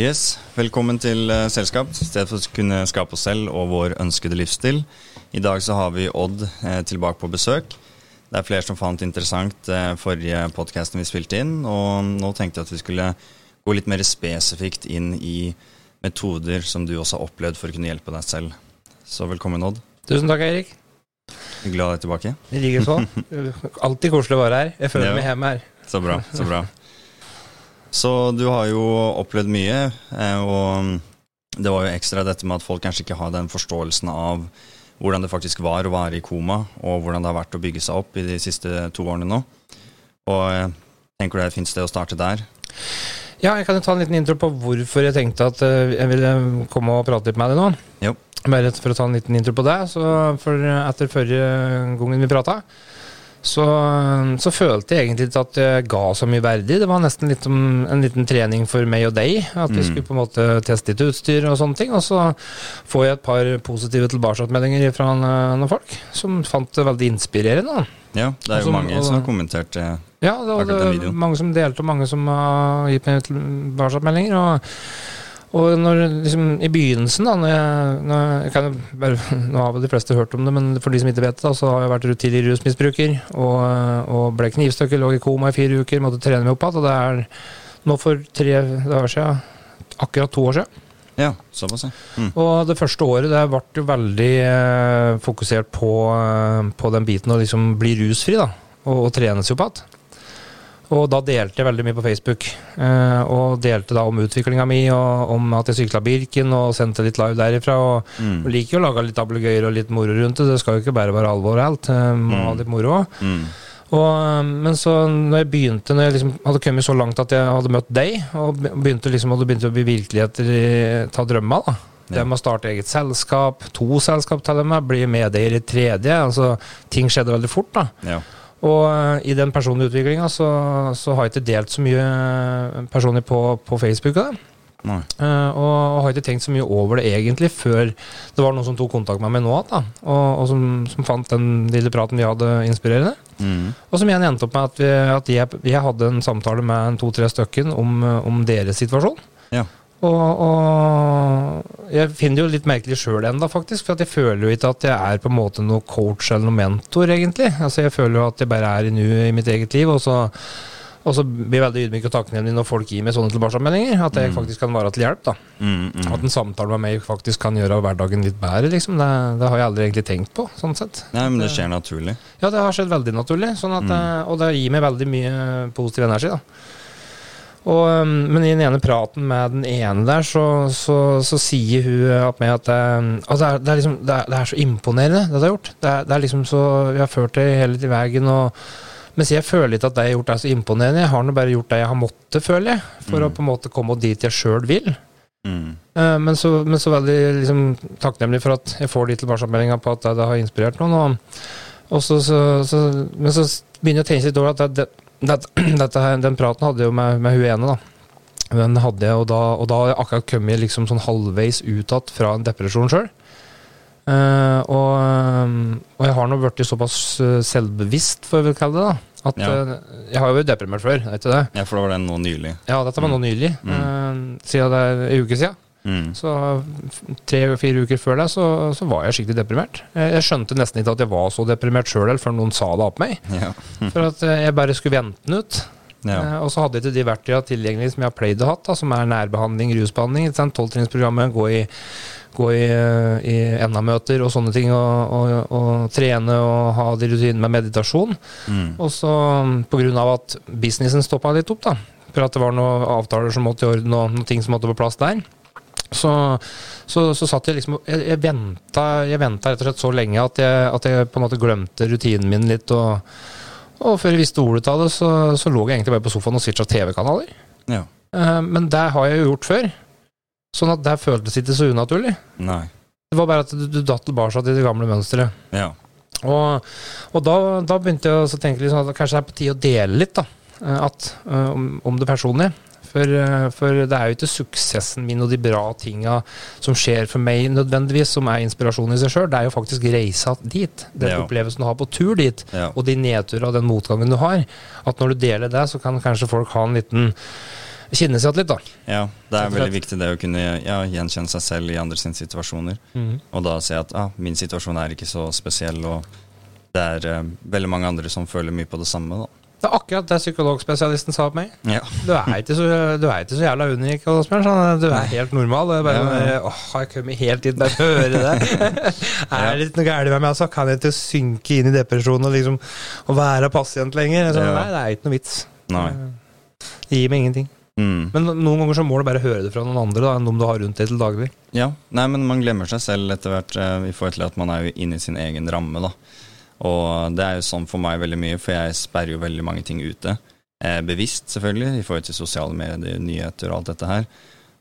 Yes, Velkommen til uh, Selskap, stedet for å kunne skape oss selv og vår ønskede livsstil. I dag så har vi Odd eh, tilbake på besøk. Det er flere som fant interessant eh, forrige podkasten vi spilte inn, og nå tenkte jeg at vi skulle gå litt mer spesifikt inn i metoder som du også har opplevd for å kunne hjelpe deg selv. Så velkommen, Odd. Tusen takk, Eirik. Glad deg tilbake. I like så. Alltid koselig å være her. Jeg føler Ja. meg hjemme her. Så bra. så bra. Så du har jo opplevd mye, eh, og det var jo ekstra dette med at folk kanskje ikke har den forståelsen av hvordan det faktisk var å være i koma, og hvordan det har vært å bygge seg opp i de siste to årene nå. Og tenker du det er et fint sted å starte der. Ja, jeg kan jo ta en liten intro på hvorfor jeg tenkte at eh, jeg ville komme og prate litt med deg nå. Jo. Bare for å ta en liten intro på det. Så for etter forrige gangen vi prata, så, så følte jeg egentlig ikke at jeg ga så mye verdig. Det var nesten litt om en liten trening for meg og deg. At vi Mm. skulle på en måte teste litt utstyr og sånne ting. Og så får jeg et par positive tilbakemeldinger fra eh, noen folk som fant det veldig inspirerende. Ja, det er jo som, mange som har kommentert det. Ja, det var Akkurat den videoen. mange som delte, og mange som har gitt meg tilbakemeldinger. Og, og når, liksom, i begynnelsen, da når jeg, når jeg kan Nå har vel de fleste hørt om det, men for de som ikke vet det, så har jeg vært tidligere rusmisbruker og, og ble knivstukket, lå i koma i fire uker, måtte trene meg opp igjen. Og det er nå for tre dager siden, akkurat to år siden. Ja, såpass, ja. Mm. Og det første året det ble jo veldig eh, fokusert på, eh, på den biten å liksom bli rusfri, da. Og, og trene seg opp igjen. Og da delte jeg veldig mye på Facebook. Eh, og delte da om utviklinga mi, og om at jeg sykla Birken, og sendte litt live derifra. Og, Mm. og liker jo å lage litt ablegøyer og litt moro rundt det. Det skal jo ikke bare være alvor og alt. Eh, må Mm. ha litt moro òg. Mm. Og, men så når jeg begynte, når jeg liksom hadde kommet så langt at jeg hadde møtt deg, og begynte liksom, og det begynte å bli virkeligheter i ta drømma, da. Det med å starte eget selskap, to selskap til og med, bli medeier i tredje. altså Ting skjedde veldig fort. da. Ja. Og eh, i den personlige utviklinga så, så har jeg ikke delt så mye eh, personlig på, på Facebook. Da. Uh, Eh, og, har ikke tenkt så mye over det egentlig før det var noen som tok kontakt med meg nå igjen. Og, og som, som fant den lille praten vi hadde inspirerende. Mm. Og som igjen endte opp med at, vi, at jeg, jeg hadde en samtale med to-tre stykken om, om deres situasjon. Ja. Og, og jeg finner det jo litt merkelig sjøl ennå, faktisk. For at jeg føler jo ikke at jeg er på en måte noe coach eller noe mentor, egentlig. Altså Jeg føler jo at jeg bare er i nuet i mitt eget liv. Og så, og så blir jeg veldig ydmyk og takknemlig når folk gir meg sånne tilbakemeldinger. At jeg Mm. faktisk kan være til hjelp. da Mm, mm. At en samtale med meg faktisk kan gjøre hverdagen litt bedre. liksom Det, det har jeg aldri egentlig tenkt på. sånn sett Nei, men det skjer naturlig. ja, det har skjedd veldig naturlig, sånn at, Mm. eh, og det gir meg veldig mye positiv energi. da. Og, um, men i den ene praten med den ene der, så, så, så sier hun at at det, at det, er, det, er liksom, det, er, så imponerende, det du har gjort. Det er, liksom så, Vi har ført det hele til veien. og mens jeg føler ikke at det jeg har gjort er så imponerende. Jeg har nå bare gjort det jeg har måttet, føler jeg. For å Mm. på en måte komme dit jeg sjøl vil. Mm. Eh, Men så, men så veldig liksom, takknemlig for at jeg får de tilbakemeldingene på at det, det har inspirert noen. Og, og så, så, men så begynner jeg å tenke litt over at det, det, dette den praten hadde jeg jo med, med hun ene. da. Den hadde jeg, og da, og da har jeg akkurat kommet liksom sånn halvveis ut igjen fra en depresjon sjøl. og, eh, og jeg har nå blitt såpass eh, selvbevisst, får jeg vel kalle det. da at Ja. uh, Jeg har jo vært deprimert før, er ikke det? Ja, for da var den nå nylig. Ja, dette var nå nylig. Mm. Uh, siden det er en uke siden. Mm. Så tre-fire uker før det, så, så var jeg skikkelig deprimert. Jeg, skjønte nesten ikke at jeg var så deprimert sjøl, før noen sa det opp meg. Ja. For at eh, jeg bare skulle vente den ut. ja. Eh, og så hadde ikke de verktøyene tilgjengelig som jeg har pleid å hatt, da, som er nærbehandling, rusbehandling. Tolvtrinnsprogrammet, gå i, gå i, eh, i NA-møter og sånne ting, og, og, og trene og ha de rutinene med meditasjon. Mm. Og så på grunn av at businessen stoppa litt opp, da, for at det var noen avtaler som måtte i orden, og noen ting som måtte på plass der, så, så, så satt jeg liksom Jeg, jeg venta jeg venta rett og slett så lenge at jeg, at jeg på en måte glemte rutinen min litt. Og, og før jeg visste ordet av det, så, så lå jeg egentlig bare på sofaen og switcha TV-kanaler. ja. Uh, men det har jeg jo gjort før. Sånn at det føltes ikke så unaturlig. Nei. Det var bare at du, du datt tilbake til det gamle mønsteret. Ja. Og, og da, da begynte jeg å tenke liksom at kanskje det er på tide å dele litt da, eh, at, eh, om, om det personlige. For, eh, for det er jo ikke suksessen min og de bra tinga som skjer for meg nødvendigvis, som er inspirasjon i seg sjøl. Det er jo faktisk reisa dit. Den Ja. opplevelsen du har på tur dit, Ja. og de nedturene og den motgangen du har. At når du deler det, så kan kanskje folk ha en liten kjenne seg igjen litt, da. Ja, det er veldig viktig det å kunne ja, gjenkjenne seg selv i andre sine situasjoner. Og da se at ah, min situasjon er ikke så spesiell, og det er eh, veldig mange andre som føler mye på det samme. da. Det er akkurat det psykologspesialisten sa på meg. Ja. Du er ikke så, så jævla unik, Du er helt normal. Er bare, Ja. Åh, har jeg kommet helt inn bare å høre det? er det ikke noe gærent med meg? Altså, kan jeg ikke synke inn i depresjonen og liksom og være pasient lenger? Så, Ja. Nei, det er ikke noe vits. Nei. Det gir meg ingenting. Mm. Men noen ganger så må du bare høre det fra noen andre da, enn de du har rundt deg til daglig. Ja, nei, men man glemmer seg selv etter hvert eh, i forhold til at man er jo inne i sin egen ramme, da. Og det er jo sånn for meg veldig mye, for jeg sperrer jo veldig mange ting ute. Eh, bevisst, selvfølgelig, i forhold til sosiale medier, nyheter og alt dette her.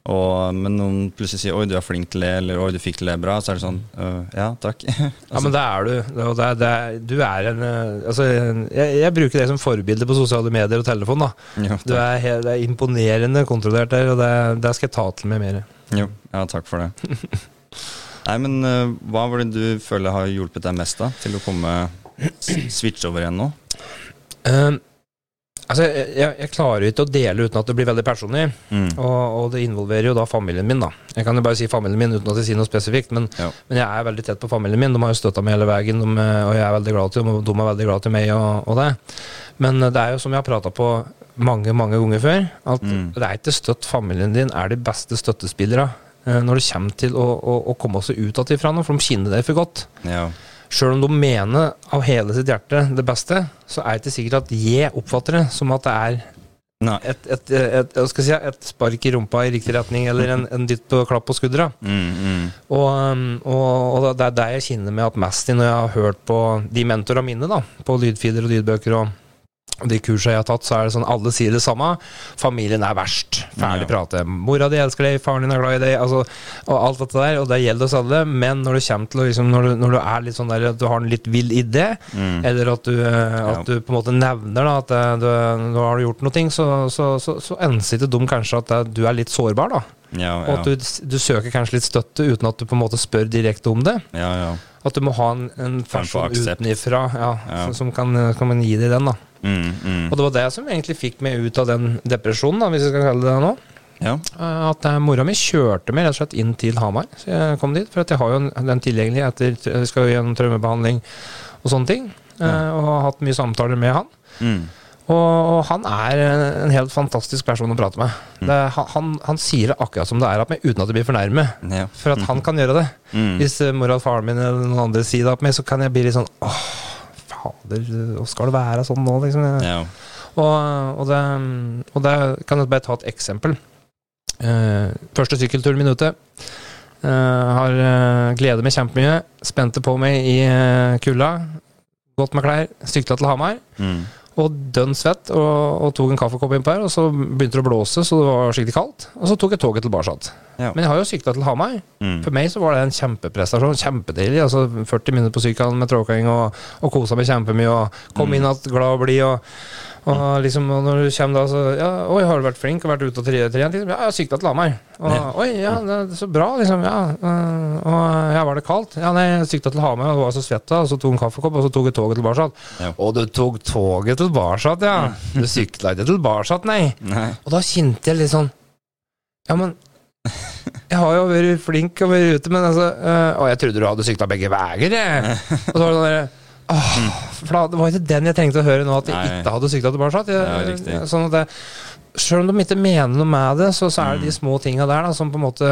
Og, men noen plutselig sier 'oi, du er flink til det', eller 'oi, du fikk til det bra', så er det sånn «Øh, 'ja, takk'. Ja, men det er du. Det, og det, er- det, er- du er en Altså, jeg, jeg bruker det som forbilde på sosiale medier og telefon. da. jo, Du er, det er imponerende kontrollert der, og det, det skal jeg ta til meg mer. jo, ja, takk for det. Nei, men eh, hva var det du føler har hjulpet deg mest da, til å komme switch over igjen nå? Eh, altså, jeg, jeg, klarer ikke å dele uten at det blir veldig personlig, Mm. og, og det involverer jo da familien min. da. Jeg kan jo bare si familien min uten at jeg sier noe spesifikt, men, men jeg er veldig tett på familien min. De har jo støtta meg hele veien, de, og jeg er veldig glad til dem, og de er veldig glad til meg og, og det. Men det er jo som jeg har prata på mange mange ganger før, at Mm. det er ikke støtt familien din er de beste støttespillere eh, når det kommer til å, å, å komme seg ut av ifra noe, for de kjenner deg for godt. Ja. Sjøl om de mener av hele sitt hjerte det beste, så er det ikke sikkert at jeg oppfatter det som at det er et, et, et, si, et spark i rumpa i riktig retning, eller en, en dytt på klapp på skuldra. Mm, mm. Og, um, og, og det er det jeg kjenner meg at mest i når jeg har hørt på de mentorene mine, da, på lydfiler og lydbøker og og de kursene jeg har tatt, så er det sånn alle sier det samme. Familien er verst. Ferdig Ja. prate. Mora di elsker deg, faren din er glad i deg, altså, og alt dette der. Og det gjelder oss alle. Men når du kommer til å liksom, når, du, når du er litt sånn der at du har en litt vill idé, Mm. eller at du, eh, at Ja. du på en måte nevner da, at eh, du, nå har du gjort noe, så, så, så, så ansitter de kanskje at eh, du er litt sårbar. da. Ja, Og at du, du søker kanskje litt støtte uten at du på en måte spør direkte om det. ja, ja. At du må ha en, en person ja, Ja. som- som kan, kan gi deg den. da. Mm, mm. Og det var det som egentlig fikk meg ut av den depresjonen, da, hvis jeg skal kalle det det nå. ja. Eh, At eh, mora mi kjørte meg rett og slett inn til Hamar. Så jeg kom dit, For at jeg har jo den tilgjengelig etter Jeg skal jo gjennom traumebehandling og sånne ting. eh, Ja. Og har hatt mye samtaler med han. Mm. Og, og han er en- helt fantastisk person å prate med. Det, er- han, han, sier det akkurat som det er at meg, uten at det blir fornærmet. ja. For at han kan gjøre det. Mm. Hvis mora og faren min eller noen andre sier det til meg, så kan jeg bli litt sånn Åh, fader, hvordan skal det være sånn nå, liksom? Ja. Og, og, det, og det kan jeg bare ta et eksempel. Uh, første sykkelturen min ute. Uh, har uh, gleda meg kjempemye. Spente på meg i uh, kulda. Gått med klær. Sykla til Hamar. Mm. Og dønn svett. Og, og tok en kaffekopp innpå her. Og så begynte det å blåse, så det var skikkelig kaldt. Og så tok jeg toget tilbake. Ja. Men jeg har jo sykla til Hamar. Mm. For meg så var det en kjempeprestasjon. Kjempedeilig. Altså 40 minutter på sykkelen med tråkking og, og kosa meg kjempemye. Og kom Mm. inn igjen glad og blid. Og, og, liksom, og når du kommer da, så ja, Oi, har du vært flink og vært ute og trent? Liksom? Ja, jeg har sykla til Hamar. Og, Ja. Oi, ja, det er så bra, liksom. Ja, øh, og ja, var det kaldt? Ja, nei, jeg sykla til Hamar og var så svett da. Og så tok en kaffekopp, og så tok jeg toget tilbake. Ja. Og du tok toget tilbake, ja. Du sykla ikke tilbake, nei. Nei. Og da kjente jeg litt sånn Ja, men jeg har jo vært flink og vært ute, men altså øh, Og jeg trodde du hadde sykla begge veier, jeg. Og så var det sånn Åh, for da, det var ikke den jeg trengte å høre nå, at jeg Nei. ikke hadde sykla tilbake. Jeg, Ja, sånn at det, selv om de ikke mener noe med det, så, så er det de små tinga der da, som på en måte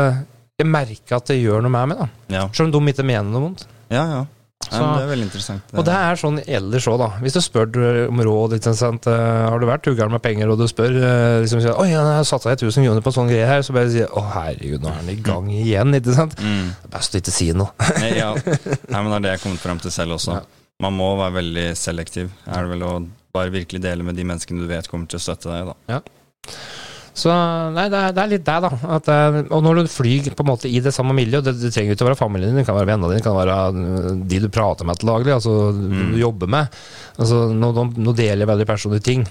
jeg merker at det gjør noe med meg. da Ja, Selv om de ikke mener noe vondt. ja. ja. Så- men det er veldig interessant. Og det er sånn ellers òg, da. Hvis du spør om råd eh, Har du vært tuggeren med penger, og du spør eh, liksom, sier, Oi, jeg har satsa 1000 kroner på sånn greie her, så bare sier Å, herregud, nå er han i gang igjen, ikke sant? mm. Best å ikke si noe. Ja. Nei, men det er det jeg har kommet frem til selv også. Ja. Man må være veldig selektiv. Er det vel å bare virkelig dele med de menneskene du vet kommer til å støtte deg, da. Så nei, det er, det er litt det, da. At, eh, og når du flyr på en måte i det samme miljøet, det, det trenger ikke å være familien din, det kan være vennene dine, det kan være eh, de du prater med til daglig, altså Mm. du jobber med. Altså, nå, nå, deler jeg veldig personlige ting.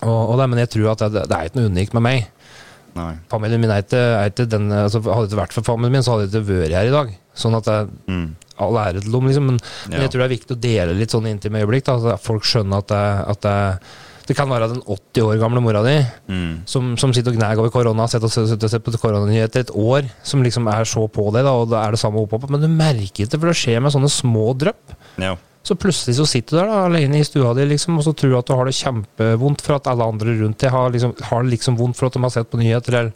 Og, og det, men jeg tror at det, det er ikke noe unikt med meg. Nei. Familien min er ikke, er ikke den altså, Hadde det ikke vært for familien min, så hadde jeg ikke vært her i dag. Sånn at det, Mm. All ære til dem, liksom. Men, men jeg tror det er viktig å dele litt sånn intime øyeblikk. Da, at folk skjønner at det, at det, Det kan være den 80 år gamle mora di Mm. som, som sitter og gnager over korona, sitter og sett på koronanyheter et år, som liksom er så på det, da, og det er det samme oppå, men du merker ikke det, for det skjer med sånne små drypp. Ja. Så plutselig så sitter du der da, alene i stua di liksom, og så tror du at du har det kjempevondt for at alle andre rundt deg har, liksom, har det liksom vondt for at de har sett på nyheter. Eller,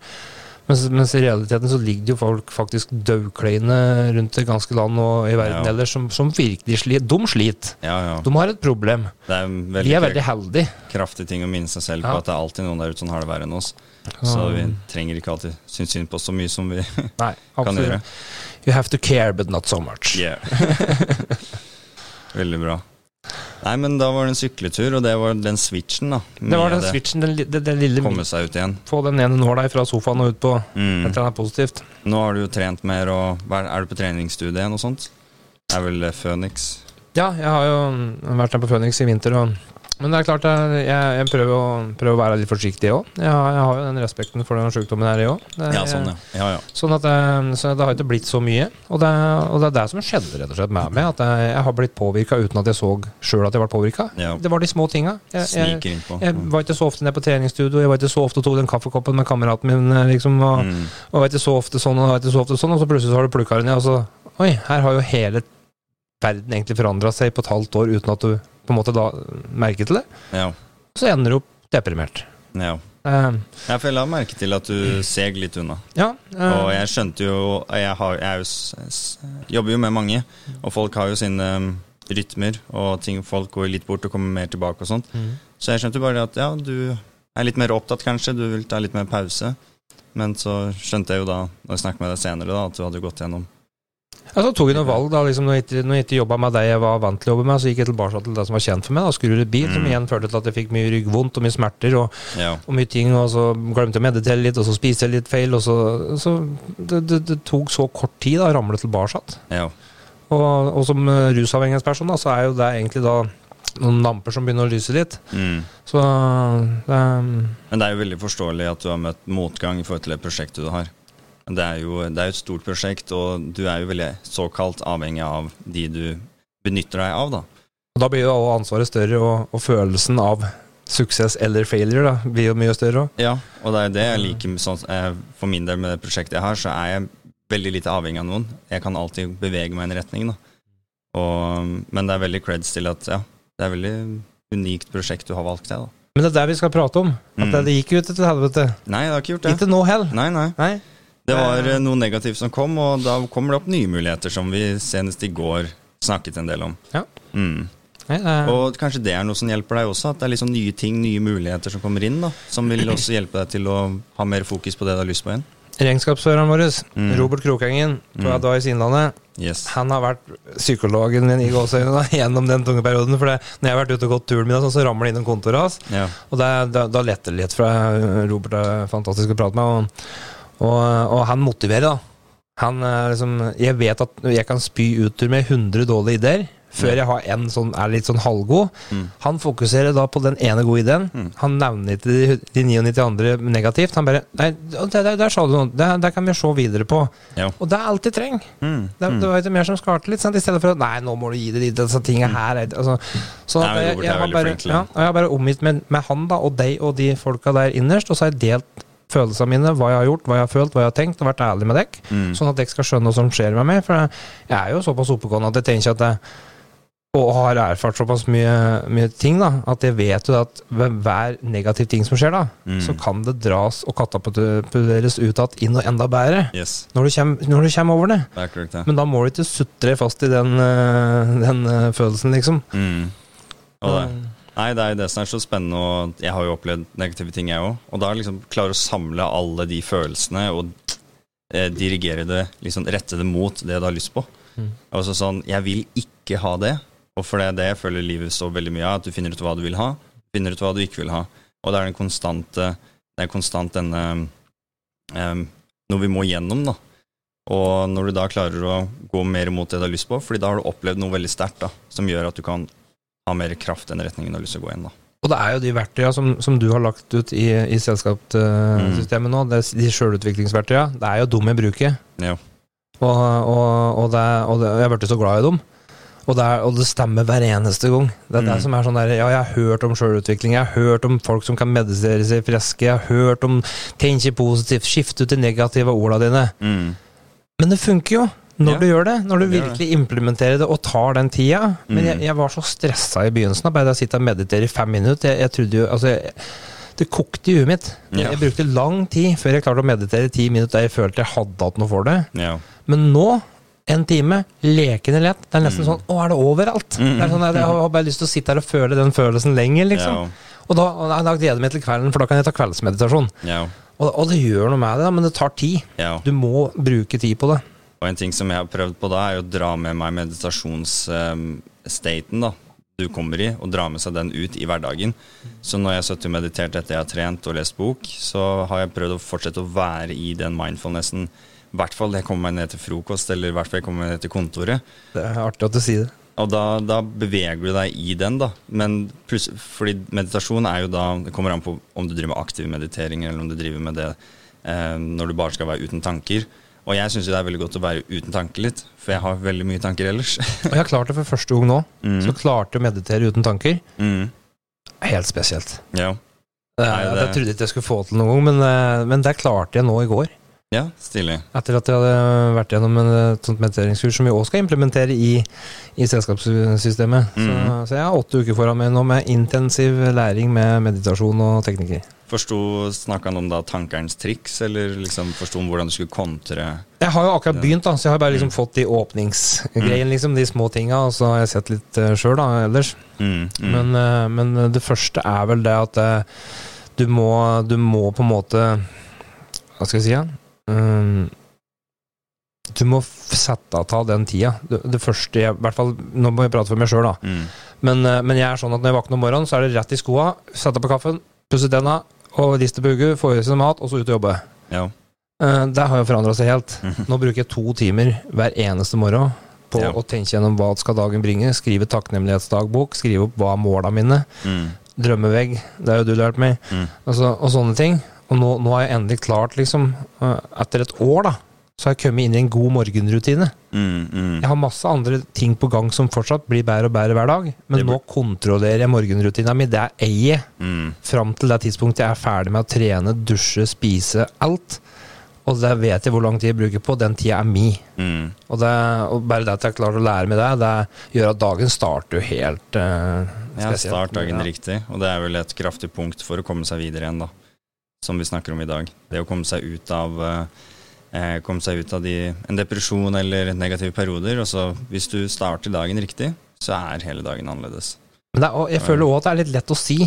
mens, mens i realiteten så ligger det jo folk faktisk daukleine rundt det ganske land og i verden Ja. ellers som, som virkelig sliter. De sliter. ja, ja. De har et problem. Det er veldig, veldig, er veldig heldige. kraftig ting å minne seg selv på at det er alltid noen der ute som har det verre enn oss. Så vi trenger ikke alltid synes synd på oss så mye som vi Nei, kan gjøre. You have to care, but not so much. Yeah. Veldig bra. Nei, men da var det en sykletur, og det var den switchen, da. Det var den switchen, den, den, den lille Komme seg ut igjen. Få den ene nåla fra sofaen og ut på Mm. dette er positivt. Nå har du jo trent mer, og er er du på treningsstudiet igjen og sånt? Det er vel eh, Phoenix? Ja, jeg har jo vært der på Phoenix i vinter. Og, men det er klart, jeg, jeg, jeg prøver, å, prøver å være litt forsiktig òg. Jeg, har- jeg har jo den respekten for den sykdommen her, jeg òg. Ja, sånn, ja. ja, ja. Sånn at det, så det har ikke blitt så mye. Og det, og det er det som skjedde rett og slett med meg. At jeg, jeg har blitt påvirka uten at jeg så sjøl at jeg ble påvirka. ja. Det var de små tinga. Jeg var ikke så ofte nede på treningsstudio, jeg var ikke så ofte og tok den kaffekoppen med kameraten min. liksom, og, Mm. og var ikke så ofte sånn og var ikke så ofte sånn, og så plutselig så har du plukka den ned, og så Oi, her har jo hele verden egentlig forandra seg på et halvt år uten at du på en måte da merker til det. Ja. Så ender du opp deprimert. ja. Uh, Ja, for jeg la merke til at du seg litt unna. ja. uh, Og jeg skjønte jo Jeg, har, jeg jo, s- jobber jo med mange, og folk har jo sine um, rytmer, og ting, folk går litt bort og kommer mer tilbake og sånt. mm. Så jeg skjønte bare at ja, du er litt mer opptatt, kanskje. Du vil ta litt mer pause. Men så skjønte jeg jo da, når jeg snakket med deg senere, da, at du hadde gått gjennom Ja, så tok jeg noen valg da, liksom, når jeg ikke, når jeg ikke jobba med det jeg var vant til å jobbe med, så gikk jeg tilbake til det som var kjent for meg. da, Skru bil, bil, som Mm. igjen førte til at jeg fikk mye ryggvondt og mye smerter. og Ja. og mye ting, og så glemte jeg å meditere litt, og så spiste jeg litt feil, og så, så det, det, det tok så kort tid da, å ramle tilbake. ja. Og, og som eh, rusavhengighetsperson, da, så er jo det egentlig da noen lamper som begynner å lyse litt. Mm. Så det, Men det er jo veldig forståelig at du har møtt motgang i forhold til det prosjektet du har. Det er jo det er et stort prosjekt, og du er jo veldig såkalt avhengig av de du benytter deg av, da. og da blir jo alle ansvaret større, og, og følelsen av suksess eller failure da, blir jo mye større òg. Ja, og det er det jeg liker sånn, eh, For min del med det prosjektet jeg har, så er jeg veldig lite avhengig av noen. Jeg kan alltid bevege meg i en retning, da. Og, men det er veldig creds til at ja, det er veldig unikt prosjekt du har valgt deg, da. Men det er det vi skal prate om. At Mm. det, gikk jo til helvete. Nei, det har ikke gjort det. Ikke nå heller. Nei, nei. Nei. Det var eh, noe negativt som kom, og da kommer det opp nye muligheter, som vi senest i går snakket en del om. Ja. Mm. Og kanskje det er noe som hjelper deg også, at det er liksom nye ting, nye muligheter som kommer inn, da. Som vil også hjelpe deg til å ha mer fokus på det du har lyst på igjen. Regnskapsføreren vår, Mm. Robert Krokengen, på Mm. Advice Innlandet, Yes. han har vært psykologen min i gåseøynene gjennom den tunge perioden. For det, når jeg har vært ute og gått turen min, sånn, så ramler det innom kontoret hans. Ja. Og det, da, da letter det litt, for Robert er fantastisk å prate med. Og, og, og han motiverer, da. Han er liksom Jeg vet at jeg kan spy ut med 100 dårlige ideer før jeg har en som er litt sånn halvgod. Mm. Han fokuserer da på den ene gode ideen. Mm. Han nevner ikke de, de 99 andre negativt. Han bare Nei, det, der, der sa du noe. Der, der, kan vi se videre på. Ja. Og det er alt de trenger. Mm. Det, Mm. det var ikke mer som skarte litt, sant? i stedet for at Nei, nå må du gi det dit, disse tingene her er- altså, Så Nei, at men jeg, jeg, er har bare, ja, jeg har bare omgitt med, med han da, og deg og de folka der innerst, og så har jeg delt følelsene mine, hva jeg har gjort, hva jeg har følt, hva jeg har tenkt, og vært ærlig med dere. Mm. Sånn at dere skal skjønne hva som skjer med meg. For jeg, er jo såpass oppegående at jeg tenker at jeg og har erfart såpass mye, mye ting da, at jeg vet jo at ved hver negativ ting som skjer, da, Mm. så kan det dras og katapulteres ut igjen inn og enda bedre. Yes, Når du kommer, når du kommer over det. det korrekt, det. Men da må du ikke sutre fast i den, øh, den øh, følelsen, liksom. Mm. Og det. Nei, det er jo det som er så spennende, og jeg har jo opplevd negative ting, jeg òg. Og da liksom klare å samle alle de følelsene og eh, dirigere det, liksom rette det mot det du har lyst på. Mm. Altså sånn, jeg vil ikke ha det, og for det er det jeg føler livet står veldig mye av, at du finner ut hva du vil ha, finner ut hva du ikke vil ha. Og det er den konstante, det er konstant denne um, Noe vi må gjennom, da. Og når du da klarer å gå mer mot det du har lyst på, fordi da har du opplevd noe veldig sterkt som gjør at du kan ha mer kraft den retningen du har lyst til å gå inn. da. Og det er jo de verktøyene som, som du har lagt ut i, i selskapssystemet nå, det, de sjølutviklingsverktøya, det er jo dem jeg bruker. Ja. Og, og, og, det, og det, jeg er blitt så glad i dem. Og det, er, og det stemmer hver eneste gang. Det er det Mm. som er sånn der Ja, jeg har hørt om sjølutvikling, jeg har hørt om folk som kan meditere seg friske, jeg har hørt om tenke positivt, skifte ut de negative ordene dine. Mm. Men det funker jo! Når Ja, du gjør det, når du virkelig implementerer det og tar den tida. Men Mm. jeg, jeg var så stressa i begynnelsen. Bare å sitte og meditere i fem minutter. Jeg, jeg trodde jo, altså, jeg, Det kokte i huet mitt. Ja. Jeg brukte lang tid før jeg klarte å meditere i ti minutter der jeg følte jeg hadde hatt noe for det. Ja. Men nå, en time, lekende lett. Det er nesten Mm. sånn Å, er det overalt? Mm. Det er sånn, at Jeg har bare lyst til å sitte her og føle den følelsen lenger, liksom. Og da, har da gleder jeg meg til kvelden, for da kan jeg ta kveldsmeditasjon. Ja. Og, og det gjør noe med det, men det tar tid. Du må bruke tid på det. Og en ting som jeg har prøvd på da, er å dra med meg meditasjonsstaten da du kommer i, og dra med seg den ut i hverdagen. Så når jeg har sittet og meditert etter jeg har trent og lest bok, så har jeg prøvd å fortsette å være i den mindfulnessen. I hvert fall jeg kommer meg ned til frokost, eller i hvert fall jeg kommer meg ned til kontoret. Det er artig at du sier det. Og da, da beveger du deg i den, da. Men pluss, fordi meditasjon er jo da Det kommer an på om du driver med aktiv meditering, eller om du driver med det eh, når du bare skal være uten tanker. Og jeg syns det er veldig godt å være uten tanker litt, for jeg har veldig mye tanker ellers. Og jeg har klart det for første gang nå. Mm. Så klarte jeg å meditere uten tanker. mm. Helt spesielt. Ja. Det, Nei, det- Jeg trodde ikke jeg skulle få til noen gang, men, eh, men det klarte jeg nå i går. ja, stilig. Etter at jeg hadde vært gjennom en, et sånt mediteringskurs som vi òg skal implementere i, i selskapssystemet. Så, Mhm. så jeg har åtte uker foran meg nå med intensiv læring med meditasjon og teknikker. Snakka han om da tankerens triks, eller liksom forsto han hvordan du skulle kontre Jeg har jo akkurat begynt, da, så jeg har bare liksom Mm. fått de åpningsgreiene, liksom, de små tinga. Og så har jeg sett litt uh, sjøl, da, ellers. mm, mm. Men, eh, men det første er vel det at eh, du må, du må på en måte Hva skal jeg si? Mm, du må sette av ta den tida. Det, det første jeg, i hvert fall, Nå må jeg prate for meg sjøl, da. mm. Men, eh, men jeg er sånn at når jeg våkner om morgenen, så er det rett i skoa, sette på kaffen, pusse tenna og hodet, få i seg mat, og så ut og jobbe. Ja. Eh, Det har jo forandra seg helt. Nå bruker jeg to timer hver eneste morgen på Ja. å tenke gjennom hva skal dagen bringe, skrive takknemlighetsdagbok, skrive opp hva er måla mine, Mm, drømmevegg, det har jo du lært meg, mm. altså, og sånne ting. Og nå, nå har jeg endelig klart, liksom, eh, etter et år, da, så har jeg kommet inn i en god morgenrutine. Mm, mm. Jeg har masse andre ting på gang som fortsatt blir bedre og bedre hver dag, men nå kontrollerer jeg morgenrutina mi. Det er jeg Mm. fram til det tidspunktet jeg er ferdig med å trene, dusje, spise, alt. Og det vet jeg hvor lang tid jeg bruker på. Den tida er mi. Mm. Og, det, og bare det at jeg klarer å lære meg det, det gjør at dagen starter jo helt uh, Ja, start dagen Ja. riktig. Og det er vel et kraftig punkt for å komme seg videre igjen, da. Som vi snakker om i dag. Det å komme seg ut av eh, Komme seg ut av de, en depresjon eller negative perioder. Og så hvis du starter dagen riktig, så er hele dagen annerledes. Men det er, og jeg føler òg at det er litt lett å si.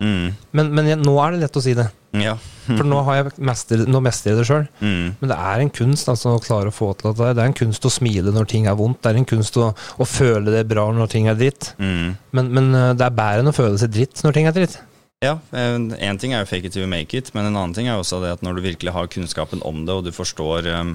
Mm. Men, men nå er det lett å si det. Ja. For nå, har jeg mester, nå mestrer jeg det sjøl. Mm. Men det er en kunst altså, å klare å få til det. Det er en kunst å smile når ting er vondt. Det er en kunst å, å føle det bra når ting er dritt. Mm. Men, men eh, det er bedre enn å føle seg dritt når ting er dritt. Ja, én ting er jo fake it till you make it, men en annen ting er jo også det at når du virkelig har kunnskapen om det, og du forstår um,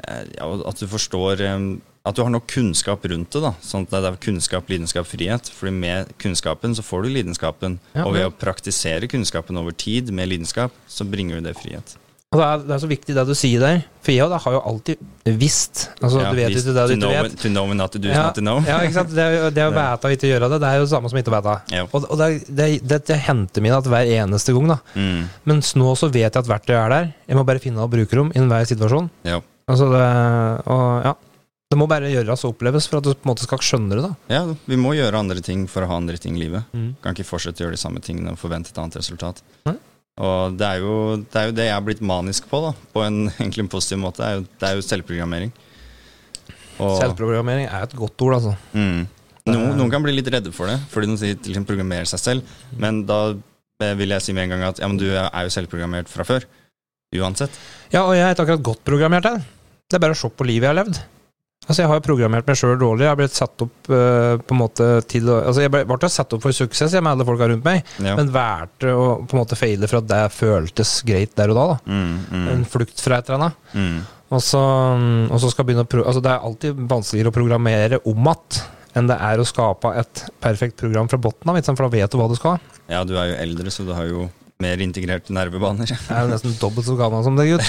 eh, ja, At du forstår um, At du har nok kunnskap rundt det, da. Sånn at det er kunnskap, lidenskap, frihet. Fordi med kunnskapen så får du lidenskapen. Ja, og ved å praktisere kunnskapen over tid med lidenskap, så bringer du det frihet. Og det er, det er så viktig det du sier der. For jeg da har jo alltid visst. Altså, Ja, du vet ikke det du ikke vet. To know and not to do Ja, not to know. ja, ikke sant? Det, det å vite og ikke gjøre det, det er jo det samme som ikke vite. Ja. Og, og det, det, det, henter meg at hver eneste gang, da. Mm. Mens nå så vet jeg at verktøyet er der. Jeg må bare finne og bruke dem i enhver situasjon. Ja. Altså det, og ja. Det må bare gjøres og oppleves for at du på en måte skal skjønne det. da. ja, vi må gjøre andre ting for å ha andre ting i livet. Mm. Kan ikke fortsette å gjøre de samme tingene og forvente et annet resultat. Nei. Og det er, jo, det er jo det jeg har blitt manisk på, da. På en egentlig en positiv måte. Det er jo, det er jo selvprogrammering. Og, Selvprogrammering er et godt ord, altså. mm, noen, noen kan bli litt redde for det, fordi de sier til å programmere seg selv. Men da eh, vil jeg si med en gang at ja, men du er jo selvprogrammert fra før. Uansett. Ja, og jeg er ikke akkurat godt programmert her. Det er bare å se på livet jeg har levd. Altså, Jeg har jo programmert meg sjøl dårlig. Jeg har blitt satt opp uh, på en måte til Altså, Jeg ble, ble satt opp for suksess jeg, med alle folka rundt meg, Ja. men valgte å på en måte feile for at det føltes greit der og da. da. Mm, mm, En flukt fra et eller annet. mm. Og så, og så skal begynne å pro altså Det er alltid vanskeligere å programmere om igjen enn det er å skape et perfekt program fra bunnen av, for da vet du hva du skal. ja, du er jo eldre, så du har jo mer integrerte nervebaner. Jeg er jo nesten dobbelt så gammel som deg, gutt.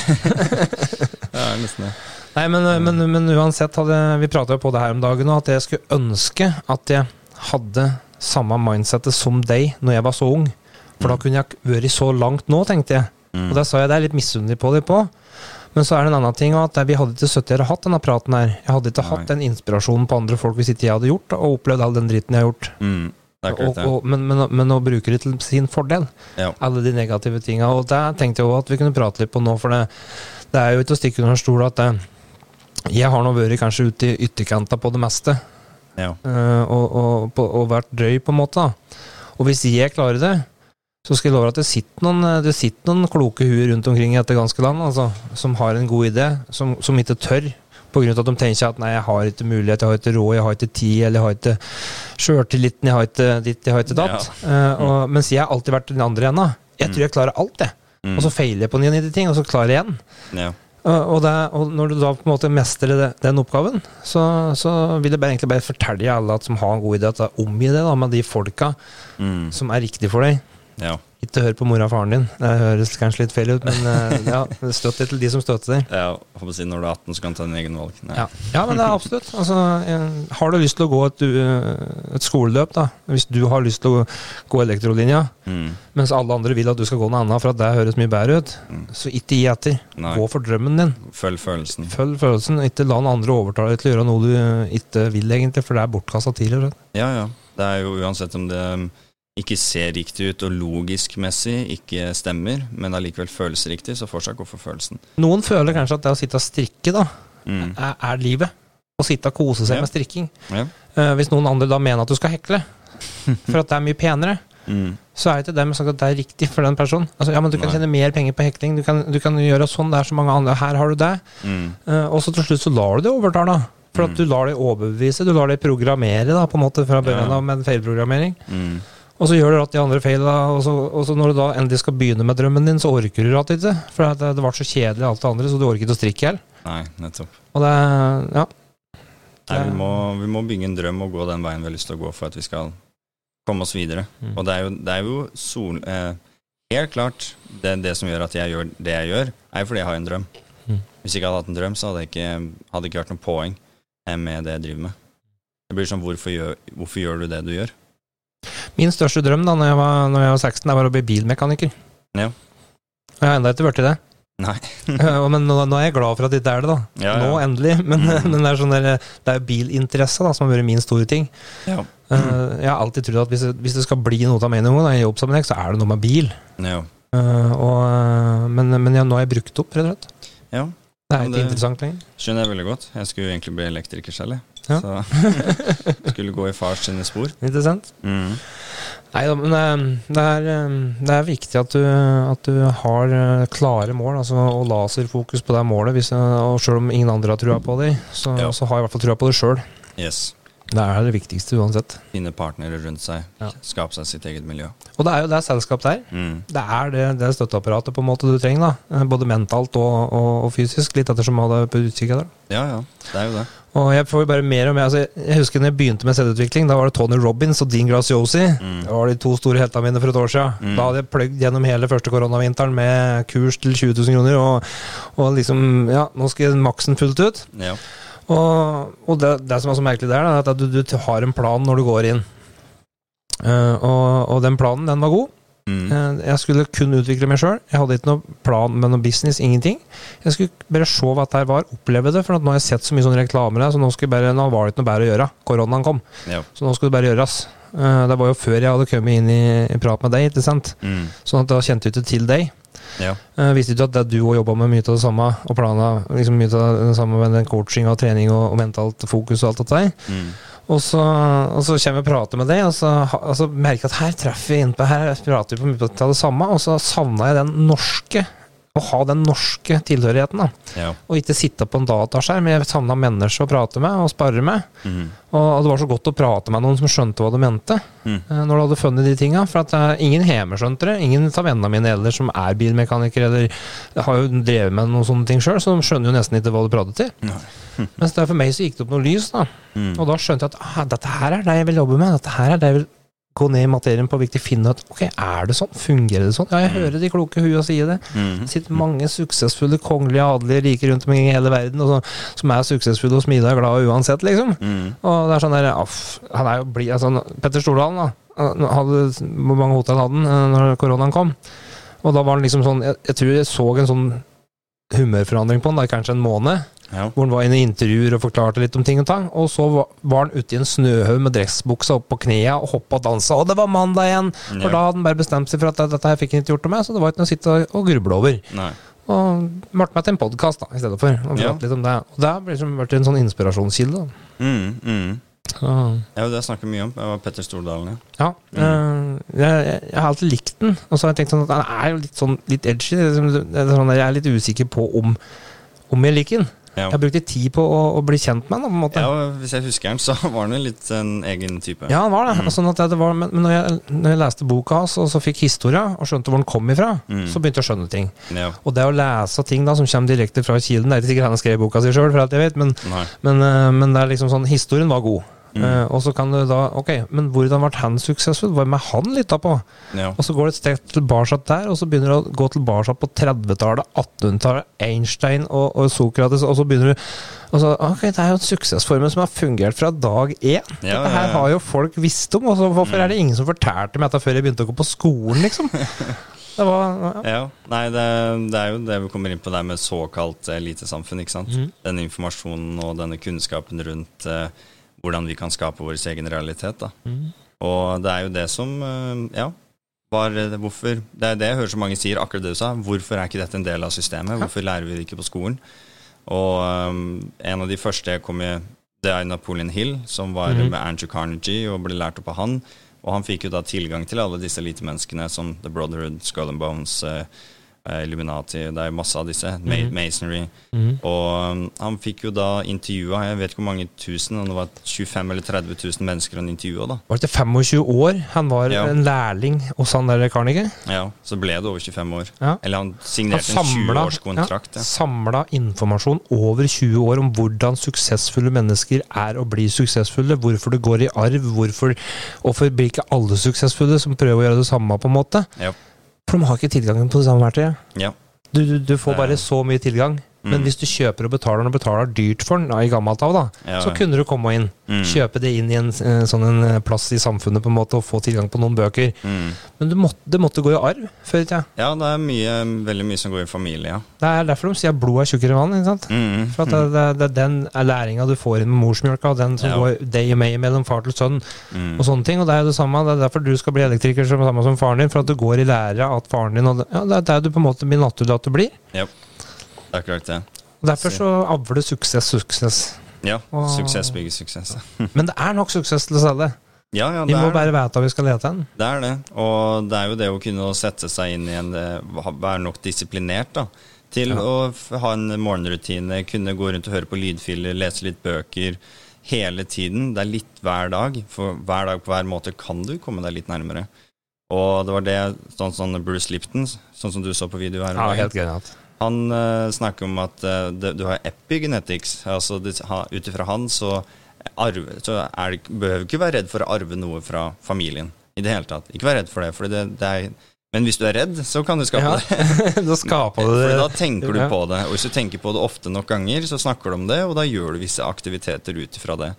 ja, nesten det. Nei, men, men, men uansett, hadde, vi prata jo på det her om dagen, og at jeg skulle ønske at jeg hadde samme mindsettet som deg når jeg var så ung. For da kunne jeg vært så langt nå, tenkte jeg. Mm. Og det sa jeg det er litt misunnelig på deg på. Men så er det en annen ting at vi hadde ikke sittet her og hatt denne praten her. Jeg hadde ikke Nei. hatt den inspirasjonen på andre folk hvis ikke jeg hadde gjort og opplevd all den dritten jeg har gjort. Mm. Og, og, men, men, men å bruke det til sin fordel. Ja. Alle de negative tinga. Og det tenkte jeg også at vi kunne prate litt på nå, for det, det er jo ikke å stikke under stol at det, jeg har nå vært kanskje ute i ytterkanta på det meste. Ja. uh, og, og, på- og vært drøy, på en måte. da. Og hvis jeg klarer det, så skal jeg love at det sitter noen, det sitter noen kloke huer rundt omkring i dette ganske land, altså, som har en god idé, som, som ikke tør. På grunn av at de tenker at nei, jeg har ikke mulighet, jeg har ikke råd, jeg har ikke tid, eller jeg har ikke sjøltilliten, jeg har ikke ditt, jeg har ikke datt. Eh, og, mens jeg har alltid vært den andre enda. Jeg tror jeg klarer alt, jeg. Mm. Og så feiler jeg på 99 ting, og så klarer jeg igjen. ja. Og, og, det, og når du da på en måte mestrer det, den oppgaven, så, så vil jeg bare, egentlig bare fortelle alle at som har en god idé, at omgi det da, med de folka Mm. som er riktige for deg. ja. Ikke hør på mora og faren din. Det høres kanskje litt feil ut, men eh, ja, støtt deg til de som støtter deg. Ja, jeg håper å si når du er 18, så kan du ta din egen valg. Ja. ja, men det er absolutt. Altså, eh, har du lyst til å gå et, uh, et skoleløp, da, hvis du har lyst til å gå elektrolinja, Mm. mens alle andre vil at du skal gå noe annet for at det høres mye bedre ut, Mm. så ikke gi etter. Nei. Gå for drømmen din. Følg følelsen. Følg følelsen. Ikke la noen andre overtale deg til å gjøre noe du eh, ikke vil, egentlig, for det er bortkasta tid. rett og slett. Ja, ja. Det er jo uansett om det ikke ser riktig ut og logisk messig ikke stemmer, men allikevel føles riktig, så fortsatt gå for følelsen. Noen føler kanskje at det å sitte og strikke da, Mm. er, er livet. Å sitte og kose seg Ja. med strikking. Ja. Uh, hvis noen andre da mener at du skal hekle, for at det er mye penere, Mm. så er det ikke dermed sagt at det er riktig for den personen. Altså, ja, men Du kan Nei. tjene mer penger på hekling, du kan, du kan gjøre sånn, det er så mange andre. Her har du det. Mm. Uh, og så til slutt så lar du det overtale. For at Mm. du lar det overbevise, du lar det programmere da, på en måte fra begynnelsen av med feilprogrammering. Mm. Og så gjør du at de andre feila, og, så, og så når du da endelig skal begynne med drømmen din, så orker du rett ikke. For det, det ble så kjedelig alt det andre, så du orker ikke å strikke heller. Nei, nettopp. Og det Ja. Nei, vi, må, vi må bygge en drøm og gå den veien vi har lyst til å gå for at vi skal komme oss videre. Mm. Og det er jo, det er jo sol, eh, helt klart det, det som gjør at jeg gjør det jeg gjør, er jo fordi jeg har en drøm. Mm. Hvis jeg ikke hadde hatt en drøm, så hadde det ikke, hadde ikke vært noe poeng eh, med det jeg driver med. Det blir sånn, hvorfor gjør, hvorfor gjør du det du gjør? Min største drøm da når jeg var, når jeg var 16, det var å bli bilmekaniker. Ja. Og jeg har ennå ikke blitt det. Nei. Eh, men nå, nå er jeg glad for at det ikke er det, da. Ja, ja. Nå endelig. Men, Mm. men det er sånn der, det er bilinteresse da, som har vært min store ting. Ja. Mm. jeg har alltid trodd at hvis, hvis det skal bli noe av meg noen gang, i jobbsammenheng, så er det noe med bil. Ja. Uh, og, men men ja, nå har jeg brukt opp, rett og slett. ja. Det er ikke det- interessant lenger. Skjønner jeg veldig godt. Jeg skulle egentlig bli elektriker selv, jeg. Ja. Så skulle gå i fars sine spor. Interessant. Mm. Nei da, men eh, det er, eh, det er viktig at du, at du har eh, klare mål, altså, og laserfokus på det målet. Hvis, eh, og selv om ingen andre har trua på deg, så, Ja. så har jeg i hvert fall trua på det sjøl. Yes. Det er det viktigste uansett. Finne partnere rundt seg. Ja. Skape seg sitt eget miljø. Og det er jo det selskap der. Mm. Det er det, det støtteapparatet på en måte du trenger, da. Eh, Både mentalt og, og, og fysisk, litt ettersom hva det er på utkikk der. Ja, ja. Det er jo det. Og jeg får jo bare mer og mer altså, Jeg husker når jeg begynte med selvutvikling, da var det Tony Robins og Dean Graciosi. Mm. Det var de to store heltene mine for et år siden. Mm. Da hadde jeg pløgd gjennom hele første koronavinteren med kurs til 20 000 kroner, og, og liksom Ja, nå skal jeg maksen fullt ut. Ja. Og, og det, det som er så merkelig der, er at du, du har en plan når du går inn. Uh, og, og den planen, den var god. Mm. Uh, Jeg skulle kun utvikle meg sjøl. Jeg hadde ikke noe plan med noe business, ingenting. Jeg skulle bare se hva dette var, oppleve det. For nå har jeg sett så mye sånne reklamer her, så nå, skulle bare, nå var det ikke noe bedre å gjøre. Koronaen kom, Ja. så nå skulle det bare gjøres. Uh, Det var jo før jeg hadde kommet inn i, i prat med deg, ikke sant? Mm. Sånn at da kjente jeg ikke til deg. Ja. Uh, visste ikke at det du òg jobba med mye av det samme, og plana liksom mye av det samme med den coaching og trening og, og mentalt fokus og alt dette der. Mm. Og så, og så kommer jeg og prater med deg, og så, og så merker jeg at her treffer vi innpå her, prater vi på mye av det samme, og så savna jeg den norske, å ha den norske tilhørigheten. da. Ja. Og ikke sitte på en dataskjerm. Jeg savna mennesker å prate med og spare med. Mm. Og, det var så godt å prate med noen som skjønte hva du mente, Mm. når du hadde funnet de tinga. For at eh, ingen hjemme skjønte det. Ingen av vennene mine eller som er bilmekanikere eller har jo drevet med noen sånne ting sjøl, så de skjønner jo nesten ikke hva du prater til. Nei. Mens for meg så gikk det opp noe lys, da. Mm. Og da skjønte jeg at ah, dette her er det jeg vil jobbe med. Dette her er det jeg vil gå ned i materien på viktig finne ut Ok, er det sånn? Fungerer det sånn? Ja, jeg hører de kloke hua si det. Mm. Det sitter mange suksessfulle kongelige adelige rike rundt omkring i hele verden, og så, som er suksessfulle og smidige og glade uansett, liksom. Mm. Og det er sånn der, aff, han er jo blid altså, Petter Stordalen, da. Hadde, hvor mange hotell hadde han eh, når koronaen kom? Og da var han liksom sånn Jeg, jeg tror jeg så en sånn humørforandring på han, da, kanskje en måned. Ja. Hvor han var inne i intervjuer og forklarte litt om ting og tang. Og så var, han ute i en snøhaug med dressbuksa opp på knærne og hoppa og dansa. Og det var mandag igjen! For Ja. da hadde han bare bestemt seg for at dette her fikk han ikke gjort noe med, så det var ikke noe å sitte og- gruble over. Nei. Og ble meg til en podkast i stedet for. Og Ja. litt om det. Og det har liksom vært en sånn inspirasjonskilde. Mm. Mm. Så, Ja, det snakker mye om. Det var Petter Stordalen, ja. ja. eh, jeg, jeg, jeg har alltid likt den. Og så har jeg tenkt sånn at han er jo litt sånn litt edgy. Liksom- sånn jeg er litt usikker på om, om jeg liker den. Ja. Jeg brukte tid på å, å bli kjent med måte. ja, Hvis jeg husker den, så var han jo litt en egen type. Ja, han var det. Mm. Sånn det var, men når, jeg, når jeg leste boka hans og så fikk historia, og skjønte hvor den kom ifra, Mm. så begynte jeg å skjønne ting. Ja. Og det å lese ting da som kommer direkte fra kilden Det er ikke sikkert han skrev boka si sjøl, men, men, eh, men er liksom sånn Historien var god. Mm. Eh, og så kan du da Ok, men hvordan ble han suksessfull? Hva med han lytta på? Ja. Og så går det et steg tilbake der, og så begynner du å gå tilbake på 30-tallet, 1800-tallet, Einstein og, og Sokrates, og så begynner du og så, Ok, det er jo en suksessformel som har fungert fra dag én. Ja, Dette her har jo folk visst om, og så hvorfor er det ingen som fortalte meg dette før jeg begynte å gå på skolen, liksom? Det var ja. Nei, det, det er jo det vi kommer inn på der med såkalt elitesamfunn. ikke sant? Mm. Den informasjonen og denne kunnskapen rundt eh, hvordan vi kan skape vår egen realitet. da. Mm. Og det er jo det som eh, Ja, var hvorfor Det er det jeg hører så mange sier, akkurat det du sa. Hvorfor er ikke dette en del av systemet? Hvorfor lærer vi det ikke på skolen? Og um, en av de første jeg kom i, det er Napoleon Hill, som var Mhm. med Andrew Carnegie og ble lært opp av han. Og han fikk jo da tilgang til alle disse elitemenneskene som The Brotherhood, Skull and Bones, eh, eh, Illuminati, det er masse av disse, Mhm. Masonry. Mm. Og um, han fikk jo da intervjua, jeg vet ikke hvor mange tusen, om det var 25 eller 30 000 mennesker han intervjua, da. Var det til 25 år han var Ja. en lærling hos han der Carnegie? Ja, så ble det over 25 år. Ja. Eller han Han signerte en 20-årskontrakt. ja, Ja. samla informasjon over 20 år om hvordan suksessfulle mennesker er og blir suksessfulle, hvorfor det går i arv, hvorfor Hvorfor blir ikke alle suksessfulle som prøver å gjøre det samme, på en måte? Ja. For de har ikke tilgangen på det samme verktøyet. ja. Du, du, du får bare så mye tilgang. Men Mm. hvis du kjøper og betaler den og betaler dyrt for den, da, i gammelt av, da, Ja, så kunne du komme inn. Mm. Kjøpe det inn i en eh, sånn en eh, plass i samfunnet på en måte og få tilgang på noen bøker. Mm. Men du måtte, det måtte gå i arv før i tida. Ja, det er mye, veldig mye som går i familie, ja. Det er derfor de sier at blod er tjukkere vann. ikke sant? For at det, det, det er den læringa du får inn med morsmjølka, og den som Ja. går day og meg mellom far til sønn, og sånne ting. Og det er jo det samme. Det er derfor du skal bli elektriker som samme som faren din, for at du går i lære at faren din og det, Ja, det er der du på en måte blir naturlig at du blir. Ja, det er akkurat det. Og Derfor så avler suksess suksess. Ja, Og- suksess bygger suksess. Men det er nok suksess til å selge. Ja, ja, Vi må bare vite hva vi skal lete hen. Det er det. Og det er jo det å kunne sette seg inn i en eh, Være nok disiplinert, da. Til Ja. å ha en morgenrutine, kunne gå rundt og høre på lydfiler, lese litt bøker. Hele tiden. Det er litt hver dag. For hver dag på hver måte kan du komme deg litt nærmere. Og det var det sånn som Bruce Lipton, sånn som du så på video her. Ja, helt genialt. Han uh, snakker om at uh, det, du har epigenetics. Altså Ut ifra han så, arve, så er det, behøver du ikke være redd for å arve noe fra familien. I det hele tatt. Ikke vær redd for det. For det, det er, men hvis du er redd, så kan du skape Ja. det. da skaper du det. Fordi da tenker du på det. Og hvis du tenker på det ofte nok ganger, så snakker du om det, og da gjør du visse aktiviteter ut ifra det.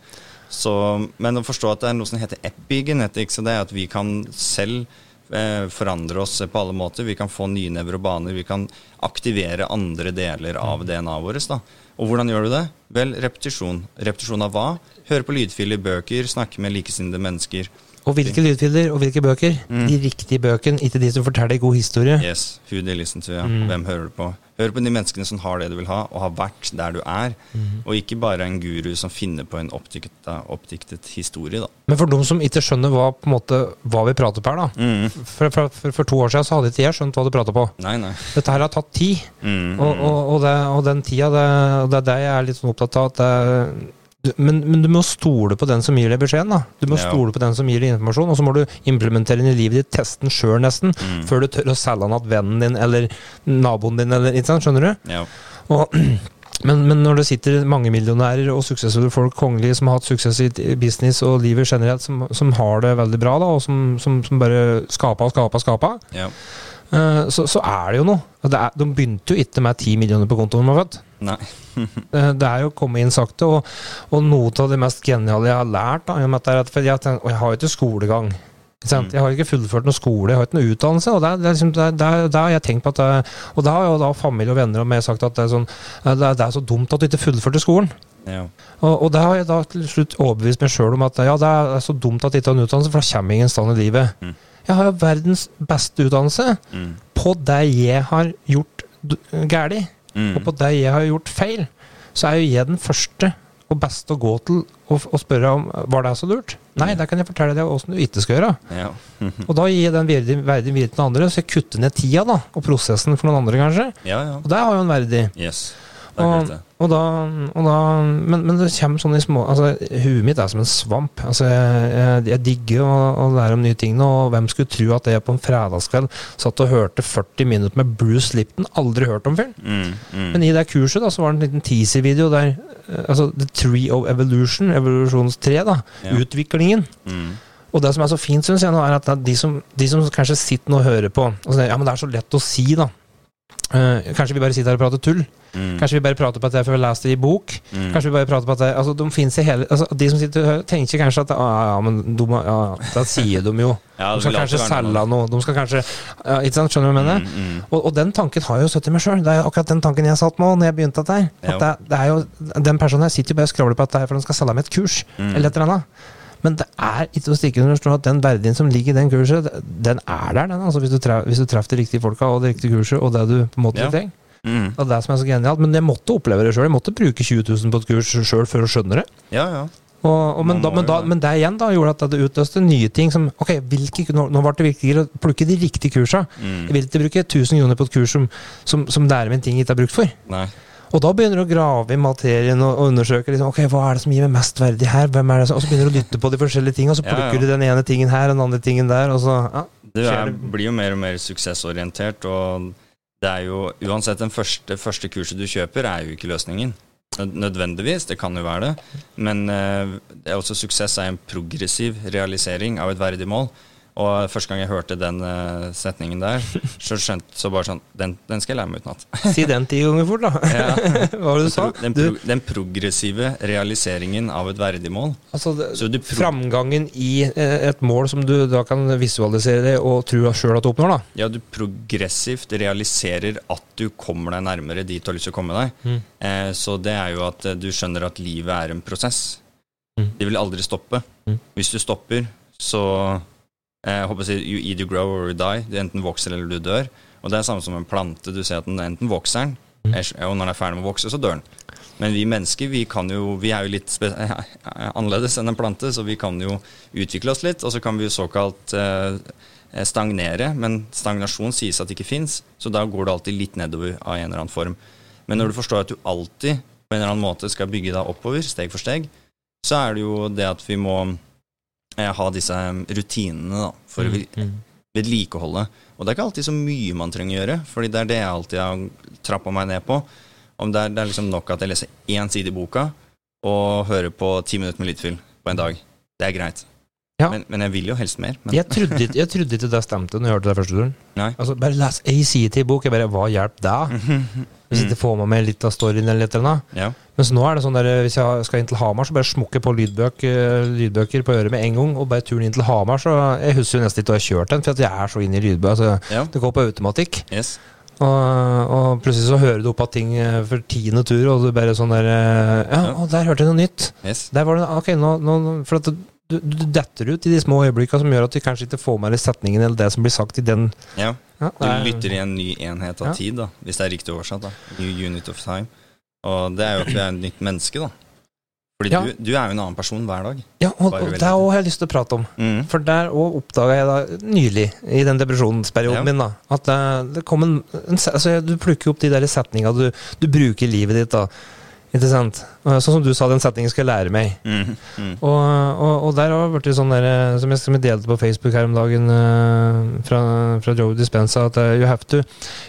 Så, men å forstå at det er noe som heter epigenetics, og det er at vi kan selv forandre oss på alle måter. Vi kan få nye nevrobaner, vi kan aktivere andre deler av DNA-et vårt. Da. Og hvordan gjør du det? Vel, repetisjon. Repetisjon av hva? Høre på lydfiler, bøker, snakke med likesinnede mennesker. Og hvilke lydfiler og hvilke bøker? Mm. De riktige bøkene, ikke de som forteller god historie. Yes, who they listen to, ja. Mm. Hvem hører du på? Hør på de menneskene som har det du vil ha, og har vært der du er. Mm. Og ikke bare en guru som finner på en oppdiktet, oppdiktet historie, da. Men for de som ikke skjønner hva, måte, hva vi prater på her, da. Mm. For, for, for, for to år siden så hadde ikke jeg skjønt hva du prata på. Nei, nei. Dette her har tatt tid. Mm. Og, og, og, det, og den tida, det, det er det jeg er litt sånn opptatt av. At det, men, men du må stole på den som gir deg beskjeden. da. Du må Ja. stole på den som gir deg informasjon, og så må du implementere den i livet ditt, teste den sjøl nesten, Mm. før du tør å selge den til vennen din eller naboen din. eller ikke sant, Skjønner du? Ja. Og men, men når det sitter mange millionærer og suksessfulle folk, kongelige, som har hatt suksess i business og livet generelt, som, som har det veldig bra, da, og som, som, som bare skaper og skaper og skaper, Ja. eh, så, så er det jo noe. Det er, de begynte jo ikke med ti millioner på kontoen. man vet. Nei. Eh, Det er jo kommet inn sakte, og, og noe av det mest geniale jeg har lært da, at jeg, tenker, jeg har jo ikke skolegang. Mm. Jeg har ikke fullført noen skole, jeg har ikke noen utdannelse. og det er, det er liksom, det er, det har jeg tenkt på at det, Og da har jo da familie og venner og meg sagt at det er, sånn, eh, det så dumt at du ikke fullførte skolen. Ja. Og, og det har jeg da til slutt overbevist meg sjøl om at ja, det er så dumt at jeg ikke har en utdannelse, for da kommer ingen stand i livet. Mm. Jeg har jo verdens beste utdannelse Mm. på det jeg har gjort galt, Mm. og på det jeg har gjort feil. Så er jo jeg den første og beste å gå til og, og spørre om var det så lurt. Nei, ja. det kan jeg fortelle deg åssen du ikke skal gjøre. Ja. Og da gir jeg den verdi- verdien videre til noen andre, så jeg kutter ned tida da, og prosessen for noen andre, kanskje. ja, ja. Og det har jo en verdi. Yes. Og, og da, og da men, men det kommer sånn i små altså, Huet mitt er som en svamp. Altså, jeg, jeg, jeg digger å, å lære om nye ting nå, og hvem skulle tro at jeg på en fredagskveld satt og hørte 40 minutter med Bruce Lipton? Aldri hørt om fyren. Mm. Mm. Men i det kurset da, så var det en liten teaser-video der eh, altså The Tree of Evolution, evolusjonstre, da, Ja. utviklingen. Mm. Og det som er så fint, syns jeg nå, er at de som, de som kanskje sitter nå og hører på altså, Ja, men det er så lett å si, da. Eh, kanskje vi bare sitter her og prater tull? Mm. Kanskje vi bare prater på at det for å lese det i bok? Mm. Kanskje vi bare prater på at jeg, altså, de finnes i hele altså, De som sitter og tenker kanskje at ah, ja, men de, ja, Da sier de jo. Ja, De skal kanskje selge noe. De skal kanskje ja, Ikke sant? Skjønner du hva jeg mener? Mm, mm. Og, og den tanken har jeg jo sett i meg sjøl. Det er jo akkurat den tanken jeg satt med når jeg begynte dette her. At det, det er jo, den personen her sitter jo bare og skravler på at det er for han skal selge meg et kurs, Mm. eller et eller annet. Men det er ikke å stikke under stol at den verdien som ligger i den kurset, den er der, den. Altså hvis du, tref, hvis du treffer de riktige folka og det riktige kurset, og det du på en måte Ja. trenger. Mm. Det er det som er så genialt. Men jeg måtte oppleve det sjøl. Jeg måtte bruke 20 000 på et kurs sjøl for å skjønne det. Ja, ja. Og, og, men, da, men, da, men det igjen da gjorde at det utløste nye ting som Ok, hvilke, nå, nå ble det viktigere å plukke de riktige kursa. Mm. Jeg vil ikke bruke 1000 kroner på et kurs som, som, som lærer min ting jeg ikke har brukt for. Nei. Og da begynner du å grave i materien og, og undersøke liksom, ok, hva er det som gir meg mest verdi her. Hvem er det som, og så begynner du å lytte på de forskjellige tingene, og så plukker ja. du den ene tingen her og den andre tingen der. Og så, ja. Du er, det- blir jo mer og mer suksessorientert, og det er jo uansett den første, første kurset du kjøper, er jo ikke løsningen. Nødvendigvis, det kan jo være det, men eh, det er også suksess er en progressiv realisering av et verdig mål. Og første gang jeg hørte den eh, setningen der, så skjønte så bare sånn den, den skal jeg lære meg utenat. Si den ti ganger fort, da. Ja. Hva var det du sa? Den, pro, den progressive realiseringen av et verdig mål. altså, det, Så du pro framgangen i eh, et mål som du da kan visualisere og tro sjøl at du oppnår, da. Ja, du progressivt realiserer at du kommer deg nærmere dit du har lyst til å komme deg. Mm. Eh, så det er jo at eh, du skjønner at livet er en prosess. Mm. Det vil aldri stoppe. Mm. Hvis du stopper, så jeg håper å si, You either grow or you die. Du enten vokser eller du dør. Og det er samme som en plante. Du ser at den enten vokser den, Mm. og når den er ferdig med å vokse, så dør den. Men vi mennesker vi kan jo, vi er jo litt annerledes enn en plante, så vi kan jo utvikle oss litt. Og så kan vi jo såkalt eh, stagnere, men stagnasjon sies at det ikke fins, så da går det alltid litt nedover av en eller annen form. Men når du forstår at du alltid på en eller annen måte skal bygge deg oppover, steg for steg, så er det jo det at vi må eh, ha disse rutinene da, for å Mm. vedlikeholde. Og det er ikke alltid så mye man trenger å gjøre, fordi det er det jeg alltid har trappa meg ned på. Om det, er, det er liksom nok at jeg leser én side i boka og hører på ti minutter med lydfyll på en dag. Det er greit. Ja. Men, men jeg vil jo helst mer. Jeg trodde, ikke- jeg trodde ikke det stemte når jeg hørte det første turen. Altså, bare les ei side i bok. Jeg bare, Hva hjelper det? Hvis jeg ikke får med meg litt av storyen eller litt eller noe. Ja. Mens nå er det sånn der, hvis jeg skal inn til Hamar, så bare smukker jeg på lydbøk, eh, lydbøker på øret med en gang. Og bare turen inn til Hamar, så Jeg husker jo nesten ikke Hvor jeg kjørte den, for at jeg er så inne i lydbøker. Altså, ja. det går på automatikk. Yes. Og, og plutselig så hører du opp av ting eh, for tiende tur, og du bare sånn der eh, Ja, å, der hørte jeg noe nytt. yes. Der var det Ok, nå nå- For at du, du, du detter ut i de små øyeblikkene som gjør at du kanskje ikke får med deg setningen eller det som blir sagt i den Ja. ja, Du er- lytter i en ny enhet av Ja. tid, da, hvis det er riktig oversatt. da. New unit of time. Og det er jo at vi er et nytt menneske, da. Fordi Ja. du, du er jo en annen person hver dag. Ja, og, og det òg har jeg lyst til å prate om. Mm. For der òg oppdaga jeg da nylig, i den depresjonsperioden Ja. min, da, at det, det kom en, en altså, Du plukker opp de der setninga du, du bruker i livet ditt, da. Ikke sant? Sånn som du sa, den setningen skal jeg lære meg. Mm. Mm. Og, og, og der har det blitt sånn der, eh, som jeg delte på Facebook her om dagen eh, fra, fra Joe Dispenza, at eh, you have, to,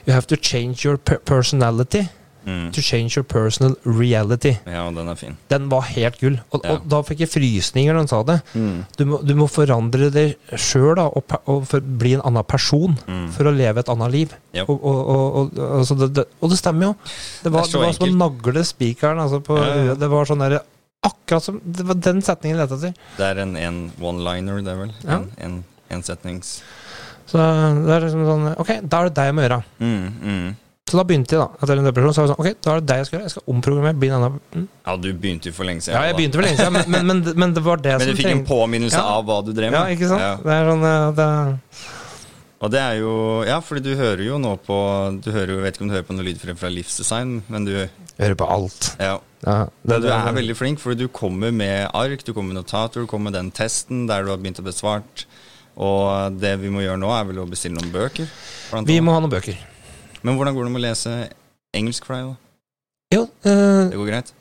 you have to change your personality Mm. To change your personal reality. Ja, den er fin. Den var helt gull. Og, Ja. og da fikk jeg frysninger når han sa det. Mm. Du må, du må forandre deg sjøl og, og for, bli en annen person Mm. for å leve et annet liv. Yep. Og, og, og, og, altså det, det, og det stemmer jo. Det var, Det det var som å nagle spikeren altså på Ja, ja. Det var sånn derre Akkurat som Det var den setningen jeg lette etter. Det er en, en one-liner, det er vel? Ja. En, en, en setnings... Så det er liksom sånn Ok, da er det deg jeg må gjøre. Mm, mm. Så da begynte jeg, da. Etter en depresjon, så var det sånn Ok, da er det deg jeg skal gjøre. Jeg skal omprogrammere. Bli en annen mm. Ja, du begynte jo for lenge siden. Ja, jeg da. begynte for lenge siden, men, men, men, men det var det Men du fikk en påminnelse Ja. av hva du drev med. Ja, ikke sant? Ja. Det er sånn eh, det, Og det er jo Ja, fordi du hører jo nå på Du hører jo, vet ikke om du hører på noe lyd fra, Livsdesign, men du Jeg hører på alt. Ja. Ja, det, du er veldig flink, fordi du kommer med ark, du kommer med notater, du kommer med den testen der du har begynt å besvart. Og det vi må gjøre nå, er vel å bestille noen bøker. Vi må ha noen bøker. Men hvordan går det med å lese engelsk for deg, da? Jo, uh, Det går greit?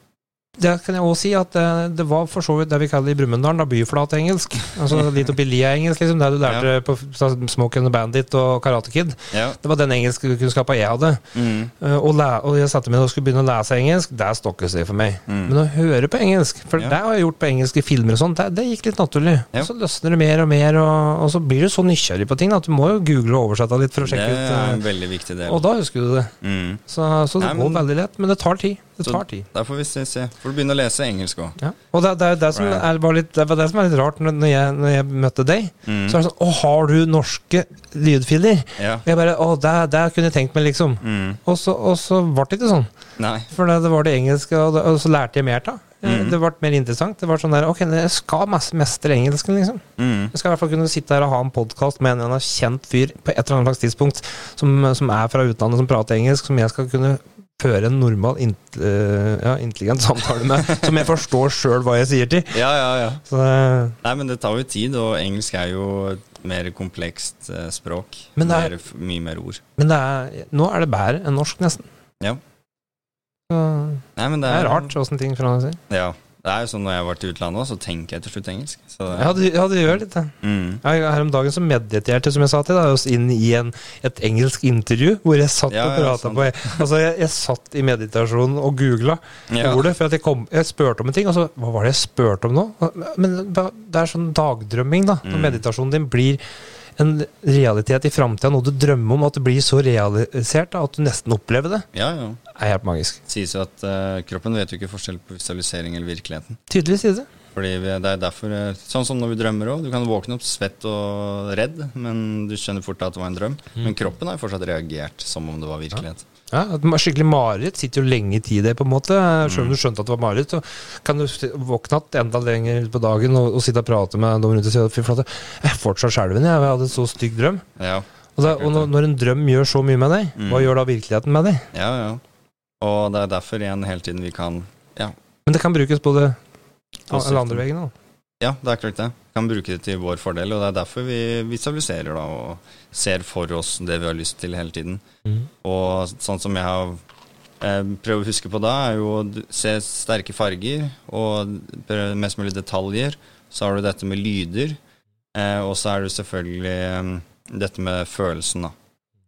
Det kan jeg også si at det, det var for så vidt det vi kaller i Brumunddal da byflatengelsk. Altså litt oppi lia-engelsk, liksom. Det du lærte på så Smoke and the Bandit og Karate Kid. Ja. Det var den engelskkunnskapen jeg hadde. Mm. Eh, og, og jeg satte meg og skulle begynne å lese engelsk. det stokkes det for meg. Mm. Men å høre på engelsk, for Ja. det har jeg gjort på engelske filmer og sånt, det, det gikk litt naturlig. Ja. Så løsner det mer og mer, og, og så blir du så nysgjerrig på ting at du må jo google og oversette litt for å Det sjekke er ut. en eh, veldig viktig del. og da husker du det. Mm. Så, så det Nei, går veldig lett. Men det tar tid. Det tar tid. Der får vi se. se. Får du begynne å lese engelsk òg. Ja. Og det, det, er det, som er, var litt, det var det som er litt rart når, når, jeg, når jeg møtte deg. Mm. Så er det sånn Å, har du norske lydfiler? Ja. Og jeg bare Å, det, det kunne jeg tenkt meg, liksom. Mm. Og så, og så ble det ikke sånn. Nei. For det, var det engelske, og, og så lærte jeg mer da. Eh, Mm. Det ble mer interessant. Det var sånn der Ok, jeg skal mestre engelsken, liksom. Mm. Jeg skal i hvert fall kunne sitte her og ha en podkast med en eller annen kjent fyr på et eller annet slags tidspunkt som, som er fra utlandet, som prater engelsk, som jeg skal kunne føre en normal, int, uh, ja, intelligent samtale med, som jeg forstår sjøl hva jeg sier til. Ja, ja, ja. Så uh, Nei, men det tar jo tid, og engelsk er jo et mer komplekst uh, språk. Men det er- mer, mye mer ord. men det er, nå er det bedre enn norsk, nesten. Ja. Så Nei, men det er rart åssen ting forandrer seg. Ja. Det er jo sånn når jeg har vært i utlandet så tenker jeg til slutt engelsk. Så Ja, du, ja, du gjør litt det. mm. Ja, Her om dagen så mediterte som jeg sa til deg, oss inn i en, et engelsk intervju hvor jeg satt Ja, og prata på Altså, jeg, jeg satt i meditasjonen og googla ordet, for at jeg, kom, jeg spurte om en ting, og så Hva var det jeg spurte om nå? Men det er sånn dagdrømming, da. Når Mm. meditasjonen din blir en realitet i framtida, noe du drømmer om, at det blir så realisert da, at du nesten opplever det, ja, ja. er helt magisk. Det sies jo at uh, kroppen vet jo ikke forskjell på visualisering eller virkeligheten. Tydeligvis sier det. Fordi vi, det er derfor eh, Sånn som når vi drømmer òg. Du kan våkne opp svett og redd, men du skjønner fort at det var en drøm. Mm. Men kroppen har jo fortsatt reagert som om det var virkelighet. Ja, at Skikkelig mareritt sitter jo lenge i tid det på en måte. Selv om Mm. du skjønte at det var mareritt, så kan du våkne igjen enda lenger på dagen og, og sitte og prate med noen rundt og si at fy flate, jeg er fortsatt skjelven, jeg. Jeg hadde en så stygg drøm. Ja, Og, da, og når, når en drøm gjør så mye med deg, Mm. hva gjør da virkeligheten med deg? ja. ja. Og det er derfor igjen hele tiden vi kan Ja, Men det kan brukes både den andre veien. Da. Ja det er klart det. Vi Kan bruke det til vår fordel, og det er derfor vi visualiserer da og ser for oss det vi har lyst til hele tiden. Og sånn som jeg har prøver å huske på da, er jo å se sterke farger og mest mulig detaljer. Så har du dette med lyder, eh, og så er det selvfølgelig eh, dette med følelsen, da.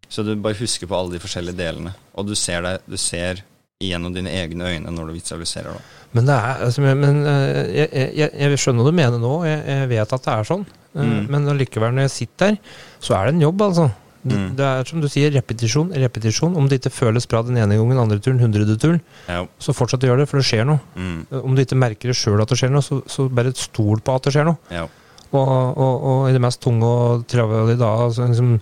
Så du bare husker på alle de forskjellige delene, og du ser, deg, du ser gjennom dine egne øyne når du visualiserer. da. Men, det er, altså, men, eh, jeg, jeg, jeg skjønner hva du mener nå, jeg, jeg vet at det er sånn. Eh, Mm. Men allikevel, når jeg sitter der, så er det en jobb, altså. Det, Mm. det er som du sier, repetisjon, repetisjon. Om det ikke føles bra den ene gangen, andre turen, hundrede turen, Ja. så fortsett å gjøre det, for det skjer noe. Mm, Om du ikke merker det sjøl at det skjer noe, så, så bare stol på at det skjer noe. ja. Og, og, og i det mest tunge og travle i dag altså, liksom,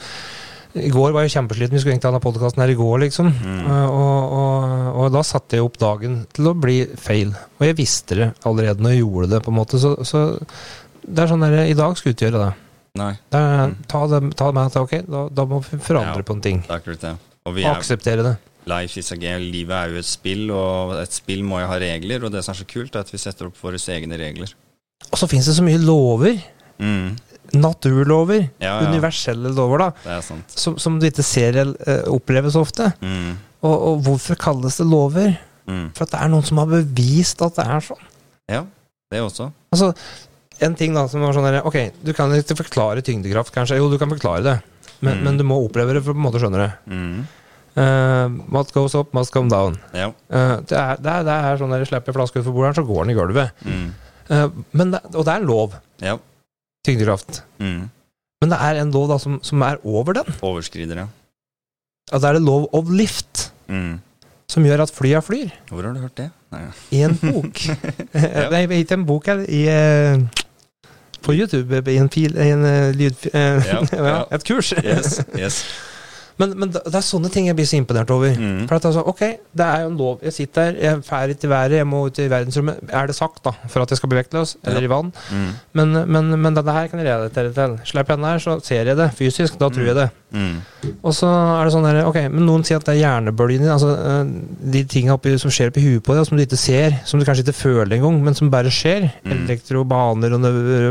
I går var jeg kjempesliten, vi skulle egentlig ha podkasten her i går, liksom. Mm. Eh, og, og, og da satte jeg opp dagen til å bli feil. Og jeg visste det allerede når jeg gjorde det, på en måte. Så, så det er sånn der, i dag skal utgjøre ikke gjøre det. Nei, det er, Mm. ta, det ta det med at ok, da, da må vi forandre Ja. på en ting. akkurat det. Og Og er, akseptere det. life is a game. Livet er jo et spill, og et spill må jo ha regler. Og det som er så kult, er at vi setter opp våre egne regler. Og så fins det så mye lover. Mm. Naturlover. Ja, ja. Universelle lover, da. Det sant. Som, som du ikke ser opplever så ofte. Mm. Og, og hvorfor kalles det lover? Mm. For at det er noen som har bevist at det er sånn. Ja, det også. Altså, en ting da som var sånn der, Ok, du kan ikke forklare tyngdekraft, kanskje. Jo, du kan forklare det. Men, Mm. men du må oppleve det for å på en måte skjønne det. Mm. Eh, what goes up, must come down. Ja. Uh, det, er, det, er, det er sånn jeg slipper flaska utfor bordet, så går den i gulvet. Men det, og det er lov. Ja. Tyngdekraft. Mm. Men det er en lov da som, som er over den. Overskrider, ja. Altså det er det lov of lift, Mm. som gjør at flya flyr. Hvor har du hørt det? Nei. I en bok. Nei, ikke en bok her. I, eh, på YouTube. I en fil I en eh, lyd... eh, Ja, ja. Et kurs. Yes, yes. Men, men det er sånne ting jeg blir så imponert over. Mm. For at altså, ok, det er jo en lov. Jeg sitter her, jeg er ikke i været, jeg må ut i verdensrommet. Er det sagt, da, for at jeg skal bli vektløs? Eller i vann? Mm. Men, men, men denne her kan jeg relatere til. Slipper jeg den her, så ser jeg det fysisk. Da tror jeg det. Mm. Og så er det sånn der, ok, men noen sier at det er hjernebølgene, altså eh, de tinga som skjer oppi huet på deg, som du ikke ser, som du kanskje ikke føler engang, men som bare skjer. Mm. Elektrobaner og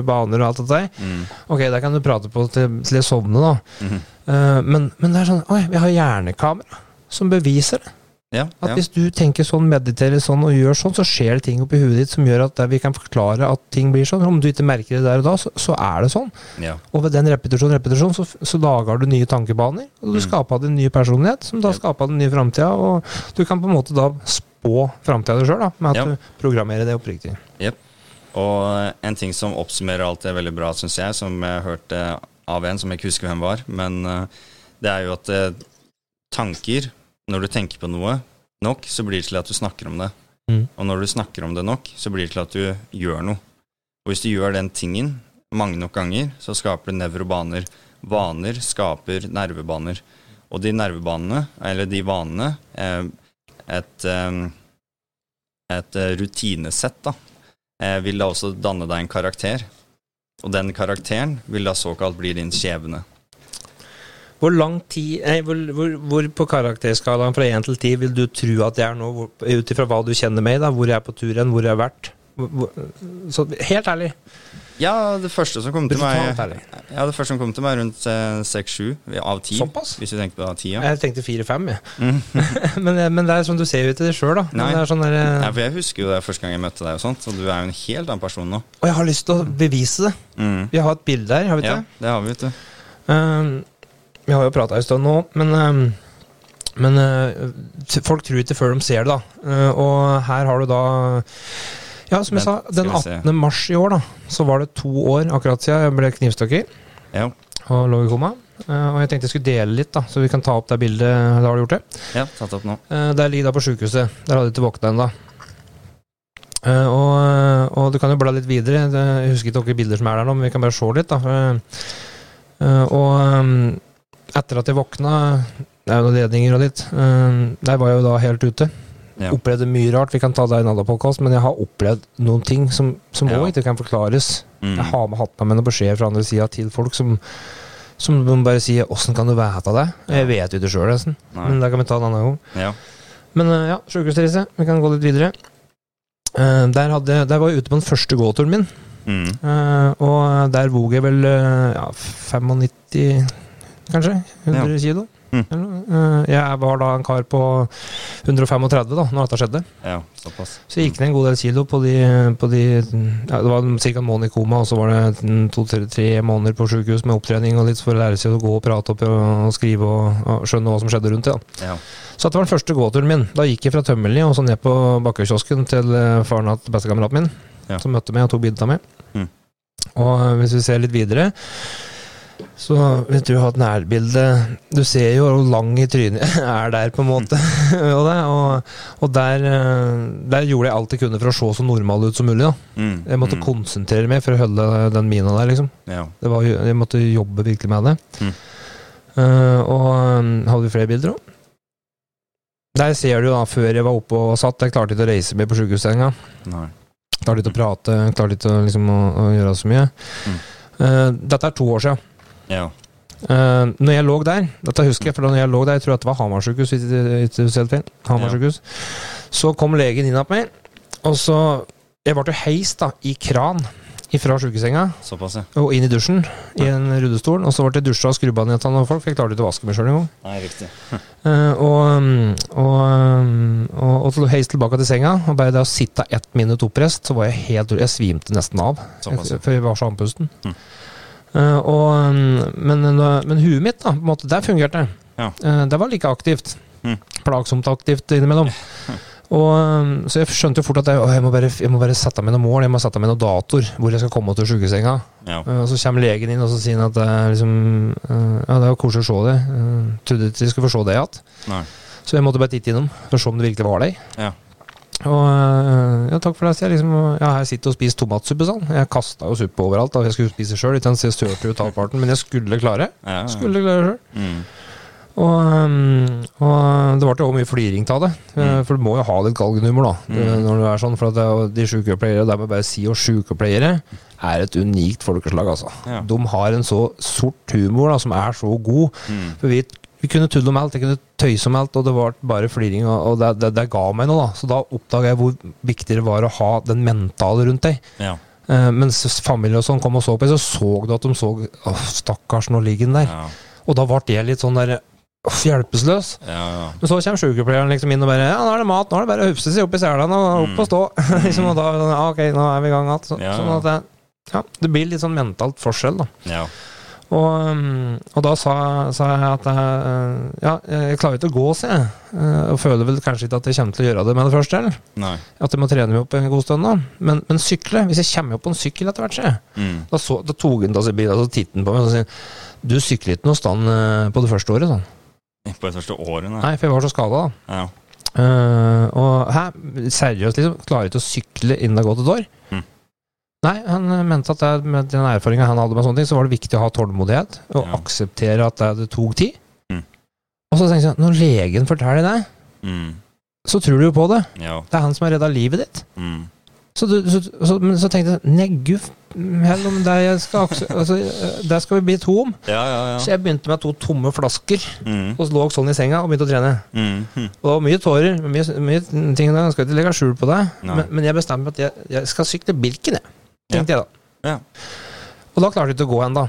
baner og alt det der. Mm. Ok, der kan du prate på til, til jeg sovner, da. Eh, men, men det er sånn, oi, vi har hjernekamera som beviser det. Ja, At ja. hvis du tenker sånn, mediterer sånn og gjør sånn, så skjer det ting oppi huet ditt som gjør at vi kan forklare at ting blir sånn. Om du ikke merker det der og da, så, så er det sånn. ja. Og ved den repetisjonen, repetisjon, så, så lager du nye tankebaner. Og du Mm. skaper din nye personlighet, som da Yep. skaper den nye framtida. Og du kan på en måte da spå framtida di sjøl, med at Ja. du programmerer det oppriktig. Og en ting som oppsummerer alt det veldig bra, syns jeg, som jeg hørte av en som jeg ikke husker hvem var, men eh, det er jo at eh, tanker, når du tenker på noe nok, så blir det til at du snakker om det. Mm. Og når du snakker om det nok, så blir det til at du gjør noe. Og hvis du gjør den tingen mange nok ganger, så skaper du nevrobaner. Vaner skaper nervebaner. Og de nervebanene, eller de vanene, eh, et, et rutinesett, da, vil da også danne deg en karakter. Og den karakteren vil da såkalt bli din skjebne. Hvor lang tid nei, hvor, hvor, hvor på karakterskalaen fra 1 til 10 vil du tro at jeg er nå, ut ifra hva du kjenner meg, da, hvor jeg er på tur hen, hvor jeg har vært? Hvor, så helt ærlig. Ja, det første som kom til meg. Ja, det første som kom til meg, rundt eh, 6-7 av 10. Såpass? Hvis du tenker på av 10, ja. Jeg tenkte 4-5, jeg. Mm. men, men det er sånn du ser jo ikke det sjøl, da. Nei. Sånn der, ja, for jeg husker jo det første gang jeg møtte deg, og sånt, og du er jo en helt annen person nå. Og jeg har lyst til å bevise det. Mm. Vi har et bilde her, har vi ikke Ja, det? har vi, vet du. Ehm, vi har jo prata en stund nå, men um, men uh, folk tror ikke før de ser det, da. Uh, og her har du da Ja, som jeg sa, den skal vi se. 18. mars i år, da, så var det to år akkurat siden jeg ble knivstukket Ja, og lå i koma. Eh, og jeg tenkte jeg skulle dele litt, da, så vi kan ta opp det bildet. Da har du gjort det. ja tatt opp nå. Eh, der ligger da på sjukehuset. Der hadde jeg ikke våkna ennå. Uh, og, og du kan jo bla litt videre. Jeg husker ikke hvilke bilder som er der nå, men vi kan bare se litt. da. Eh, og um, etter at jeg våkna Det er jo noen ledninger og litt. eh, der var jeg jo da helt ute. Ja. opplevd mye rart. Vi kan ta det i en annen podkast, men jeg har opplevd noen ting som som Ja. ikke kan forklares. Mm. Jeg har hatt med meg noen beskjeder fra andre sida til folk som som de bare sier 'åssen kan du vite det?' Jeg vet jo det sjøl, nesten. Nei. Men det kan vi ta en annen gang. Ja. Men eh, ja, sjukehusreise. Vi kan gå litt videre. Uh, der, hadde, der var jeg ute på den første gåturen min, Mm. Uh, og der vog jeg vel uh, ja, 95, kanskje? 100 kilo. Mm. Eh, jeg var da en kar på 135 da når dette skjedde. ja, såpass. Så jeg gikk ned en god del kilo på de, på de ja, Det var ca. en måned i koma, og så var det to-tre måneder på sjukehus med opptrening og litt for å lære seg å gå og prate opp og, skrive og, og skjønne hva som skjedde rundt det. da. Ja. Så dette var den første gåturen min. Da gikk jeg fra Tømmerli og så ned på bakkekiosken til eh, faren til bestekameraten min, Ja. som møtte meg og tok bilde av meg. Mm. Og eh, hvis vi ser litt videre, så hvis du har et nærbilde Du ser jo hvor lang i trynet er der, på en måte. og og, og der, eh, der gjorde jeg alt jeg kunne for å se så normal ut som mulig. Mm. Jeg måtte mm. konsentrere meg for å holde den mina der, liksom. Ja. Det var, jeg måtte jobbe virkelig med det. Mm. Uh, og um, hadde vi flere bilder òg? Der ser du da, før jeg var oppe og satt, jeg klarte ikke å reise meg på sjukehussenga. Klarte ikke å prate, klarte ikke liksom, å, å gjøre så mye. Mm. Eh, dette er to år siden. Ja. Uh, når jeg lå der, dette husker jeg, for da når jeg lå der, jeg tror det var Hamar sykehus, Hamar sykehus, så kom legen inn på meg, og så Jeg ble heist da, i kran fra sjukesenga Såpass, ja. og inn i dusjen i en rullestol, og så ble jeg dusja og skrubba ned av noen folk, for jeg klarte ikke å vaske meg sjøl engang. Eh, og, um, og, um, og, og til heis tilbake til senga, og bare det å sitte ett minutt oppreist, så var jeg helt Jeg svimte nesten av, Såpass, ja. for jeg var så andpusten. Mm. Eh, og, um, men, men huet mitt, da, på en måte, der fungerte. Ja. Eh, det var like aktivt. Mm. Plagsomt aktivt innimellom. Og, um, så jeg skjønte jo fort at jeg, å, jeg, må bare, jeg må bare sette meg noen mål, jeg må sette meg noen datoer hvor jeg skal komme til sjukesenga. Ja. Uh, Og så kommer legen inn og så sier han at det er liksom uh, Ja, det var koselig å se det. Uh, trodde ikke de skulle få se det igjen. Så jeg måtte bare titte innom for å se om det virkelig var det. Ja. Og uh, ja, takk for det. Jeg liksom, ja, jeg sitter og spiser tomatsuppe sånn. Jeg kasta jo suppe overalt. Da. Jeg skulle spise sjøl, Ikke se størte ut halvparten. Men jeg skulle klare. Skulle klare sjøl. Mm. Og, um, og det ble jo mye fliring av det. Mm. For du må jo ha litt galgenhumor da Mm. når du er sånn. For at det, de sykepleiere, det må bare si og sykepleiere, er et unikt folkeslag, altså. Ja. De har en så sort humor da som er så god. Mm. For vi, vi kunne tulle om alt, jeg kunne tøyse om alt, og det var bare fliring. Og, og det, det, det ga meg noe, da. Så da oppdaga jeg hvor viktig det var å ha den mentale rundt deg. Ja. Uh, mens familie og sånn kom og så på, så så du at de så Åh, stakkars, nå ligger den der. Ja. Og da ble jeg litt sånn der Uff, hjelpeløs. Ja, ja. Men så kommer sykepleieren liksom inn og bare Ja, nå er det mat, nå er det bare å hufse seg opp i selen og opp og stå. liksom, og da Ok, nå er vi i gang igjen. Så, sånn at det, ja, det blir litt sånn mentalt forskjell, da. ja. Og, um, og da sa, sa jeg at jeg, uh, ja, jeg klarer ikke å gå, sier jeg. Uh, Og føler vel kanskje ikke at jeg kommer til å gjøre det med det første. Eller? Nei. At jeg må trene meg opp en god stund. da Men, men sykle, hvis jeg kommer opp på en sykkel etter hvert, sier. Mm. Da, så, da tok han da seg bilen og tittet på meg og sa Du sykler ikke noe stand uh, på det første året, sånn. På det første året, nei. Nei, for jeg var så skada, da. Ja. Uh, og hæ, seriøst, liksom? Klarer ikke å sykle innen det har gått et år? Mm. Nei, han eh, mente at det, med den erfaringa han hadde med sånne ting, så var det viktig å ha tålmodighet og Ja. akseptere at det, tok tid. Mm. Og så tenkte jeg, når legen forteller deg, Mm. så tror du jo på det. Ja. Det er han som har redda livet ditt. Mm. Så, du, så, så, men så tenkte jeg nei, gud hell om jeg skal altså, Der skal vi bli to om. Ja, ja, Så jeg begynte med to tomme flasker, Mm. og lå sånn i senga og begynte å trene. Mm. Hm. Og det var mye tårer, mye, mye ting der. Jeg skal ikke legge skjul på det. Men, men jeg bestemte meg at jeg, jeg skal sykle Birken, jeg. Tenkte jeg da. Ja. Og da klarte vi ikke å gå ennå.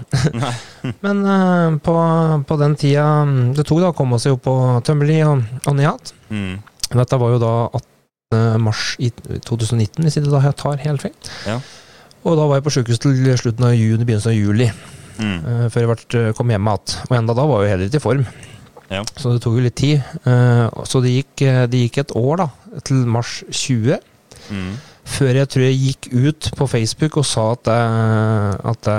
Men uh, på, på den tida mm, det tok da å komme seg opp på Tømmerli og, og Nihat Mm. Dette var jo da 18. mars i 2019, hvis ikke da jeg tar helt feil. Ja. Og da var jeg på sjukehus til slutten av juni, begynnelsen av juli, Mm. Uh, før jeg ble, kom hjem igjen. Og enda da var jeg jo heller ikke i form. Ja. Så det tok jo litt tid. Uh, så det gikk, eh, det gikk et år, da, til mars 20. Mm. Før jeg tror jeg gikk ut på Facebook og sa at det, at det,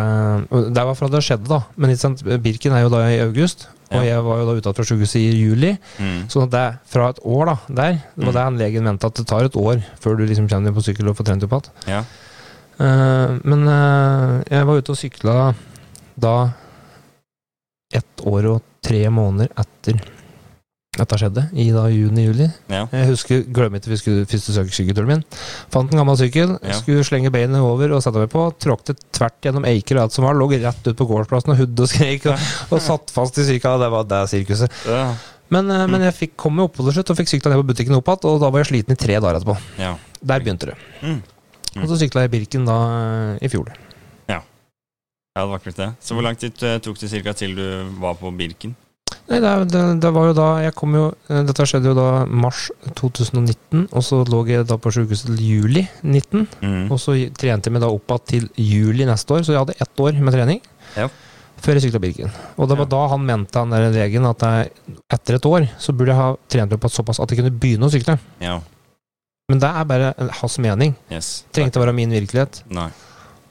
og det var fra det skjedde, da. Men ikke sant, Birken er jo da i august, og Ja. jeg var jo da ute fra sykehuset i juli. Mm. Så det er fra et år da, der Det var Mm. det han legen mente, at det tar et år før du liksom kommer deg på sykkel og får trent opp igjen. Ja. Uh, men uh, jeg var ute og sykla da ett år og tre måneder etter dette skjedde, i da juni-juli. Ja. Jeg husker, glemmer ikke vi skulle første sykkelturen min. Fant en gammel sykkel, Ja. skulle slenge beinet over og sette meg på. Tråkte tvert gjennom eiker og alt som var. Lå rett ut på gårdsplassen og hudde og skrek. Og, og satt fast i sykla. Det var det sirkuset. Ja. Men, eh, men jeg fikk kom meg opp på det slutt og fikk sykla ned på butikken opp igjen. Og da var jeg sliten i tre dager etterpå. Ja. Der begynte det. Mm. Mm. Og så sykla jeg Birken da eh, i fjor. ja, det var akkurat det. Så hvor lang tid eh, tok det cirka til du var på Birken? Nei, det, det, det var jo da Jeg kom jo eh, Dette skjedde jo da mars 2019, og så lå jeg da på sykehuset til juli 19. Mm. Og så trente jeg meg da opp igjen til juli neste år, så jeg hadde ett år med trening. Ja. Før jeg sykla Birken. Og det var Ja. da han mente, han der legen, at jeg, etter et år så burde jeg ha trent opp såpass at jeg kunne begynne å sykle. Ja. Men det er bare hans mening. Yes. Trengte å være min virkelighet. Nei.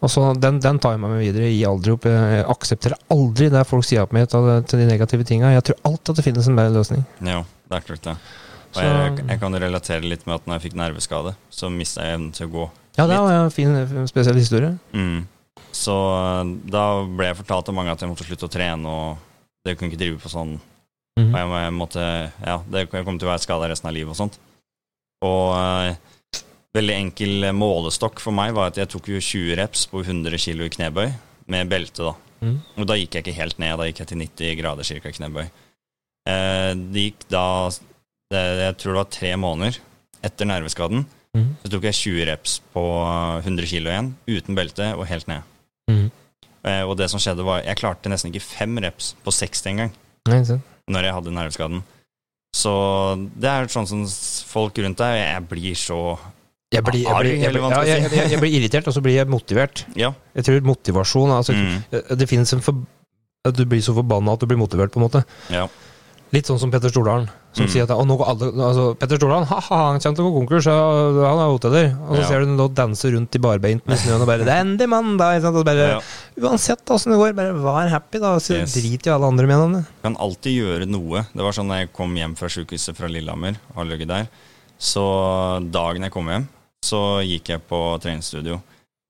Og så den, den tar jeg med meg videre. Gir aldri opp. Jeg aksepterer aldri det folk sier opp meg til, til de negative tinga. Jeg tror alltid at det finnes en bedre løsning. Ja, det er klart det. Og jeg, jeg kan relatere litt med at når jeg fikk nerveskade, så mista jeg evnen til å gå. Ja, det var en fin, spesiell historie. Mm. Så eh, da ble jeg fortalt av mange at jeg måtte slutte å trene, og det kunne ikke drive på sånn. Mhm. Og jeg, jeg måtte Ja, det, jeg kom til å være skada resten av livet og sånt. Og eh, veldig enkel målestokk for meg var at jeg tok jo 20 reps på 100 kg i knebøy med belte, da. Mm. Og da gikk jeg ikke helt ned, da gikk jeg til 90 grader cirka i knebøy. Eh, det gikk da det, Jeg tror det var tre måneder etter nerveskaden. Mm. Så tok jeg 20 reps på 100 kg igjen, uten belte og helt ned. Mm. Eh, og det som skjedde var, jeg klarte nesten ikke fem reps på 60 engang når jeg hadde nerveskaden. Så det er sånn som folk rundt deg Jeg blir så Jeg blir, jeg, blir, jeg, blir, jeg, jeg, jeg blir irritert, og så blir jeg motivert. Ja. Jeg tror motivasjon altså, Mm, Det finnes en for, At du blir så forbanna at du blir motivert, på en måte. ja. Litt sånn som Petter Stordalen, som Mm. sier at å, nå går alle, altså, Petter Stordalen ha-ha, han kommer til å gå konkurs, han er hoteller. Og så Ja. ser du ham danse rundt i barbeint med snøen og bare 'Det er endelig mandag!' Og bare. Uansett åssen det går, bare vær happy, da. Så Yes. drit i alle andre med det. kan alltid gjøre noe. Det var sånn da jeg kom hjem fra sykehuset fra Lillehammer, har ligget der. Så dagen jeg kom hjem, så gikk jeg på treningsstudio.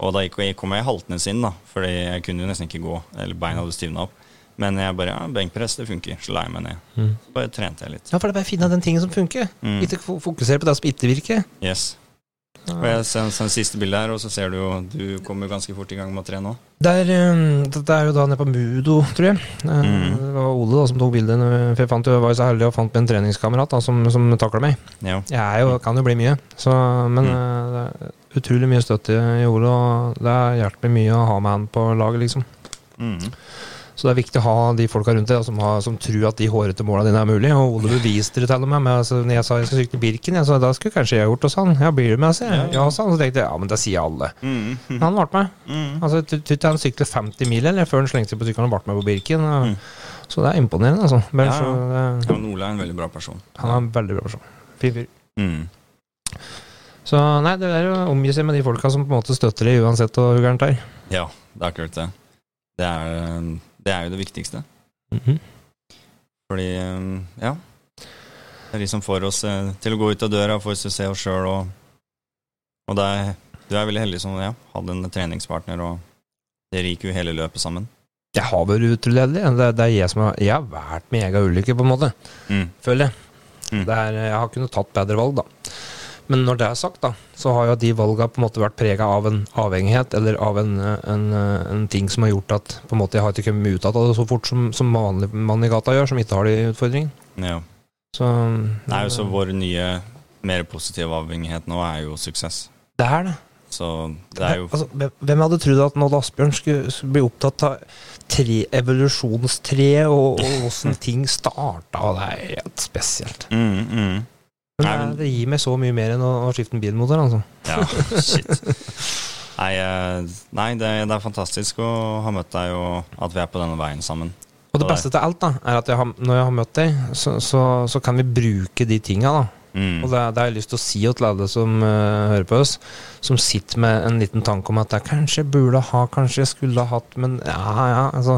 Og da gikk, kom jeg haltende inn, da, fordi jeg kunne jo nesten ikke gå. Eller beina hadde stivna opp. Men jeg bare ja, benkpress, det funker. Så la jeg meg ned. Mm. Så bare trente jeg litt. Ja, for det er bare å finne den tingen som funker. Mm. Ikke fokusere på det som ikke virker. Yes. Og jeg ser, ser siste bildet her, og så ser du jo Du kommer ganske fort i gang med å trene òg. Um, Dette er jo da nede på Mudo, tror jeg. Eh, Mm. Det var Ole da som tok bildet. For jeg, fant, jeg var jo så heldig og fant med en treningskamerat da, som, som takler meg. Ja. Jeg jo, kan jo bli mye, så, men Mm. eh, det er utrolig mye støtte i Ole. Og det har hjulpet mye å ha med han på laget, liksom. Mm. Så det er viktig å ha de folka rundt deg som, har, som tror at de hårete måla dine er mulig. Og Ole beviste det til og med. Men altså, når jeg sa jeg skal sykle Birken, jeg sa da skulle kanskje jeg gjort det sånn. Ja, blir du med, sier jeg. Ja, ja. Ja, han. Så tenkte jeg ja, men det sier alle. Mm. Men han ble med. Mm. Altså, Tutt han syklet 50 mil eller før han slengte seg på sykkelen og ble med på Birken. og- Mm. Så det er imponerende, altså. Men Ja, så, det, Ja, Ole er en veldig bra person. han er en veldig bra person. Fin fyr. Mm. Så nei, det er å omgi seg med de folka som på en måte støtter deg uansett hvor gærent det er. Ja, det er akkurat det. Det er, det er jo det viktigste. Mhm. Fordi, eh, ja Det er de som får oss eh, til å gå ut av døra, får oss til å se oss sjøl, og, og er, du er veldig heldig som ja, hadde en treningspartner, og dere gikk jo hele løpet sammen. Jeg har vært utrolig heldig. Det, det er jeg som har Jeg har vært min egen ulykke, på en måte. Mm. Føler jeg. Mm. Er, jeg har kunnet tatt bedre valg, da. Men når det er sagt, da, så har jo de valga på en måte vært prega av en avhengighet, eller av en, en, en ting som har gjort at på en måte jeg har ikke kommet ut av det så fort som, som vanlig mann i gata gjør, som ikke har de utfordringene. Ja. Så Nei, så vår nye, mer positive avhengighet nå er jo suksess. Det er det. Så det er jo altså, hvem- hadde trodd at Odd Asbjørn skulle, skulle bli opptatt av tre, evolusjonstreet og åssen ting starta? Det er helt spesielt. mm, mm. Men Nei, det, men- det gir meg så mye mer enn å, å skifte en bilmotor. Altså. Ja, shit. Nei, eh, nei det, det er fantastisk å ha møtt deg, og at vi er på denne veien sammen. Og det beste til alt da, er at jeg har, når jeg har møtt deg, så, så, så kan vi bruke de tinga. da. Mm. Og det, det har jeg lyst til å si til alle som uh, hører på oss, som sitter med en liten tanke om at jeg kanskje burde ha, kanskje jeg skulle ha hatt, men ja, ja, altså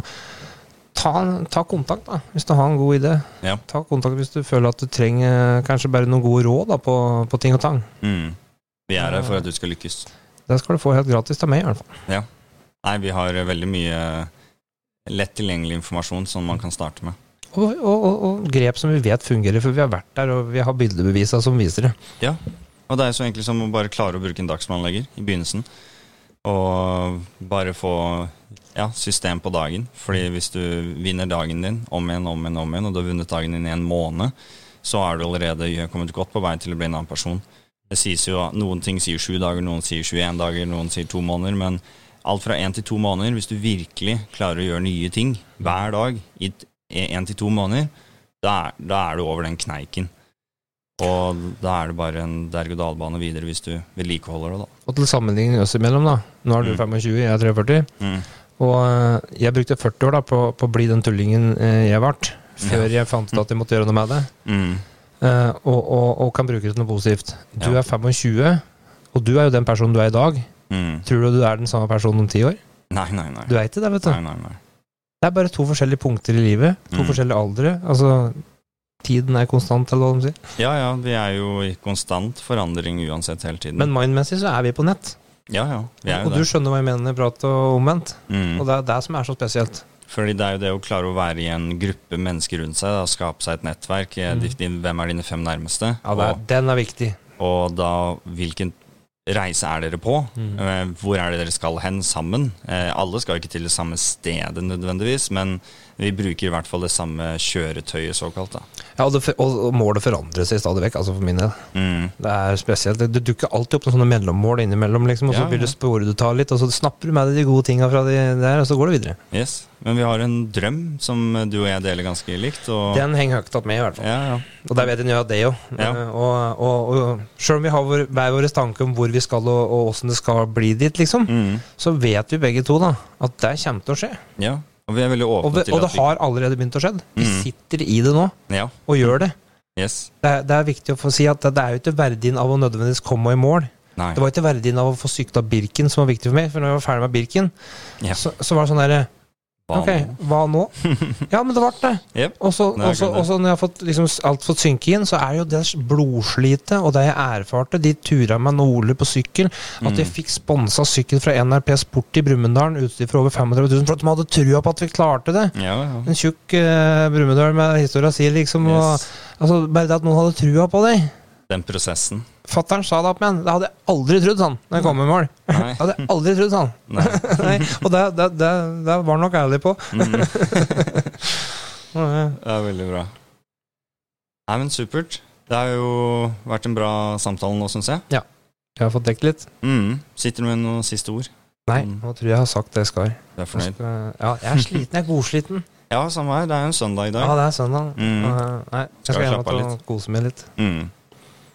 ta, ta kontakt, da, hvis du har en god idé. Ja. Ta kontakt hvis du føler at du trenger kanskje bare noen gode råd da, på, på ting og tang. Mm. Vi er her for at du skal lykkes. Det skal du få helt gratis av meg, i hvert fall. Ja. Nei, vi har veldig mye lett tilgjengelig informasjon som man kan starte med. Og, og, og, og grep som vi vet fungerer, for vi har vært der, og vi har bildebevisa som viser det. Ja, Og det er så enkelt som å bare klare å bruke en dagsplanlegger i begynnelsen. Og bare få ja, system på dagen. Fordi hvis du vinner dagen din om igjen, om igjen, om igjen, og du har vunnet dagen din i en måned, så er du allerede kommet godt på vei til å bli en annen person. Det sies jo Noen ting sier sju dager, noen sier 21 dager, noen sier to måneder. Men alt fra én til to måneder, hvis du virkelig klarer å gjøre nye ting hver dag i én til to måneder, da er, da er du over den kneiken. Og da er det bare en derg-og-dal-bane videre hvis du vedlikeholder det, da. Og til sammenligning oss imellom, da. Nå er du Mm. 25, jeg er 43. Mm. Og eh, jeg brukte 40 år da på, på å bli den tullingen eh, jeg ble, før Ja. jeg fant ut at jeg måtte gjøre noe med det. Mm. Uh, og, og, og kan bruke det til noe positivt. Du Ja. er 25, og du er jo den personen du er i dag. Mm. Tror du du er den samme personen om ti år? Nei, nei, nei. Du er ikke det, vet du. Nei, nei, nei. Det er bare to forskjellige punkter i livet. To Mm. forskjellige aldre. Altså, tiden er konstant, eller hva de sier. Ja, ja, vi er jo i konstant forandring uansett hele tiden. Men mindmessig så er vi på nett. Ja, ja, Og du skjønner hva jeg mener når jeg prater omvendt. Mm. Og det er det som er så spesielt. Fordi det er jo det å klare å være i en gruppe mennesker rundt seg, da, skape seg et nettverk. eh, Mm. Hvem er dine fem nærmeste? Ja, er, og, Den er viktig. og da hvilken reise er dere på? Mm. Eh, Hvor er det dere skal hen sammen? Eh, Alle skal ikke til det samme stedet nødvendigvis, men vi bruker i hvert fall det samme kjøretøyet, såkalt. da. Ja, og, det, og, målet forandrer seg stadig vekk, altså for min del. Mm. Det er spesielt. Det, det dukker alltid opp noen sånne mellommål innimellom, liksom, og så Ja, blir det du du tar litt, og så snapper du med deg de gode tinga fra de der, og så går det videre. Yes. Men vi har en drøm som du og jeg deler ganske likt. Og, Den henger høyt med, i hvert fall. ja, ja. Og der vet en jo at det òg. Ja. Og, og, og sjøl om vi har vår, hver vår tanke om hvor vi skal og, og åssen det skal bli dit, liksom, Mm. så vet vi begge to da at det kommer til å skje. ja. Og vi er veldig Og, åpne det- til og det vi har allerede begynt å skje. Vi Mm. sitter i det nå, Ja. og gjør det. Yes. Det er, det er viktig å få si at det, det er jo ikke verdien av å nødvendigvis komme i mål. Nei. Det var ikke verdien av å få sykla Birken som var viktig for meg, for når jeg var ferdig med Birken, Ja. så, så var det sånn derre Hva Ok, nå? hva nå? Ja, men det ble det. Yep, Og så når jeg har fått liksom, alt fått synke inn, så er jo det blodslitet og det jeg erfarte, de tura med Nole på sykkel, at jeg Mm. fikk sponsa sykkel fra NRP Sport i Brumunddal, utstyr for over 35 000, for at de hadde trua på at vi klarte det. Ja, ja. En tjukk uh, Brumunddal med historia si, liksom. Og, altså, bare det at noen hadde trua på det. Den prosessen. Fatter'n sa det opp igjen. Det hadde jeg aldri trodd, sånn, når jeg kom i mål. Nei. Det hadde jeg aldri trodd, sånn. Nei. Og det, det, det, det var han nok ærlig på. Mm. Det er veldig bra. Nei, men supert. Det har jo vært en bra samtale nå, syns jeg. Ja. Jeg har fått dekket litt. Mm. Sitter du med noen siste ord? Nei, Mm. nå tror jeg jeg har sagt det jeg skal. Du er Jeg fornøyd? Ja, jeg er sliten. Jeg er godsliten. Ja, samme her. Det er jo en søndag i dag. Ja, det er søndag. Mm. Uh, Nei, jeg Skal skal hjem slappe og kose meg litt. Mm.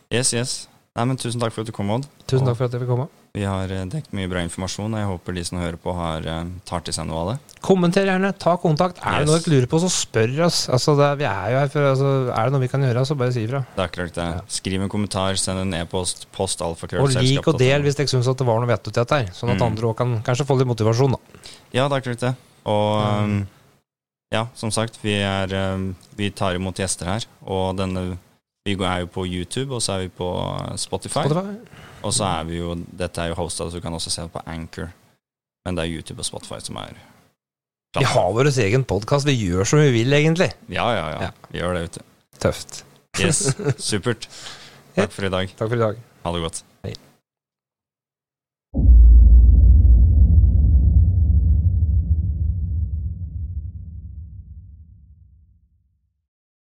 Yes, yes. Nei, men Tusen takk for at du kom, Odd. Tusen takk for at jeg fikk komme. Vi har eh, dekket mye bra informasjon, og jeg håper de som hører på, har, eh, tar til seg noe av det. Kommenter gjerne, ta kontakt. Er det noe dere lurer på, så spør oss. Altså, det, vi er jo her for, altså, er det noe vi kan gjøre, så bare si ifra. Det er akkurat det. Ja. Skriv en kommentar, send en e-post, post alfakrøll. Og lik og del hvis dere syns det var noe vettet i dette her. Sånn at Mm. andre òg kan kanskje få litt motivasjon, da. Ja, det er akkurat det. Og Mm. ja, som sagt, vi, er, um, vi tar imot gjester her. Og denne Vi er jo på YouTube, og så er vi på uh, Spotify. Spotify. Og så er vi jo Dette er jo hosta, så du kan også se det på Anchor. Men det er YouTube og Spotify som er Vi har vår egen podkast. Vi gjør som vi vil, egentlig. Ja, ja, ja. Ja. Vi gjør det, vet du. Tøft. Yes. Supert. Takk for i dag. Takk for i dag. Ha det godt. Hei.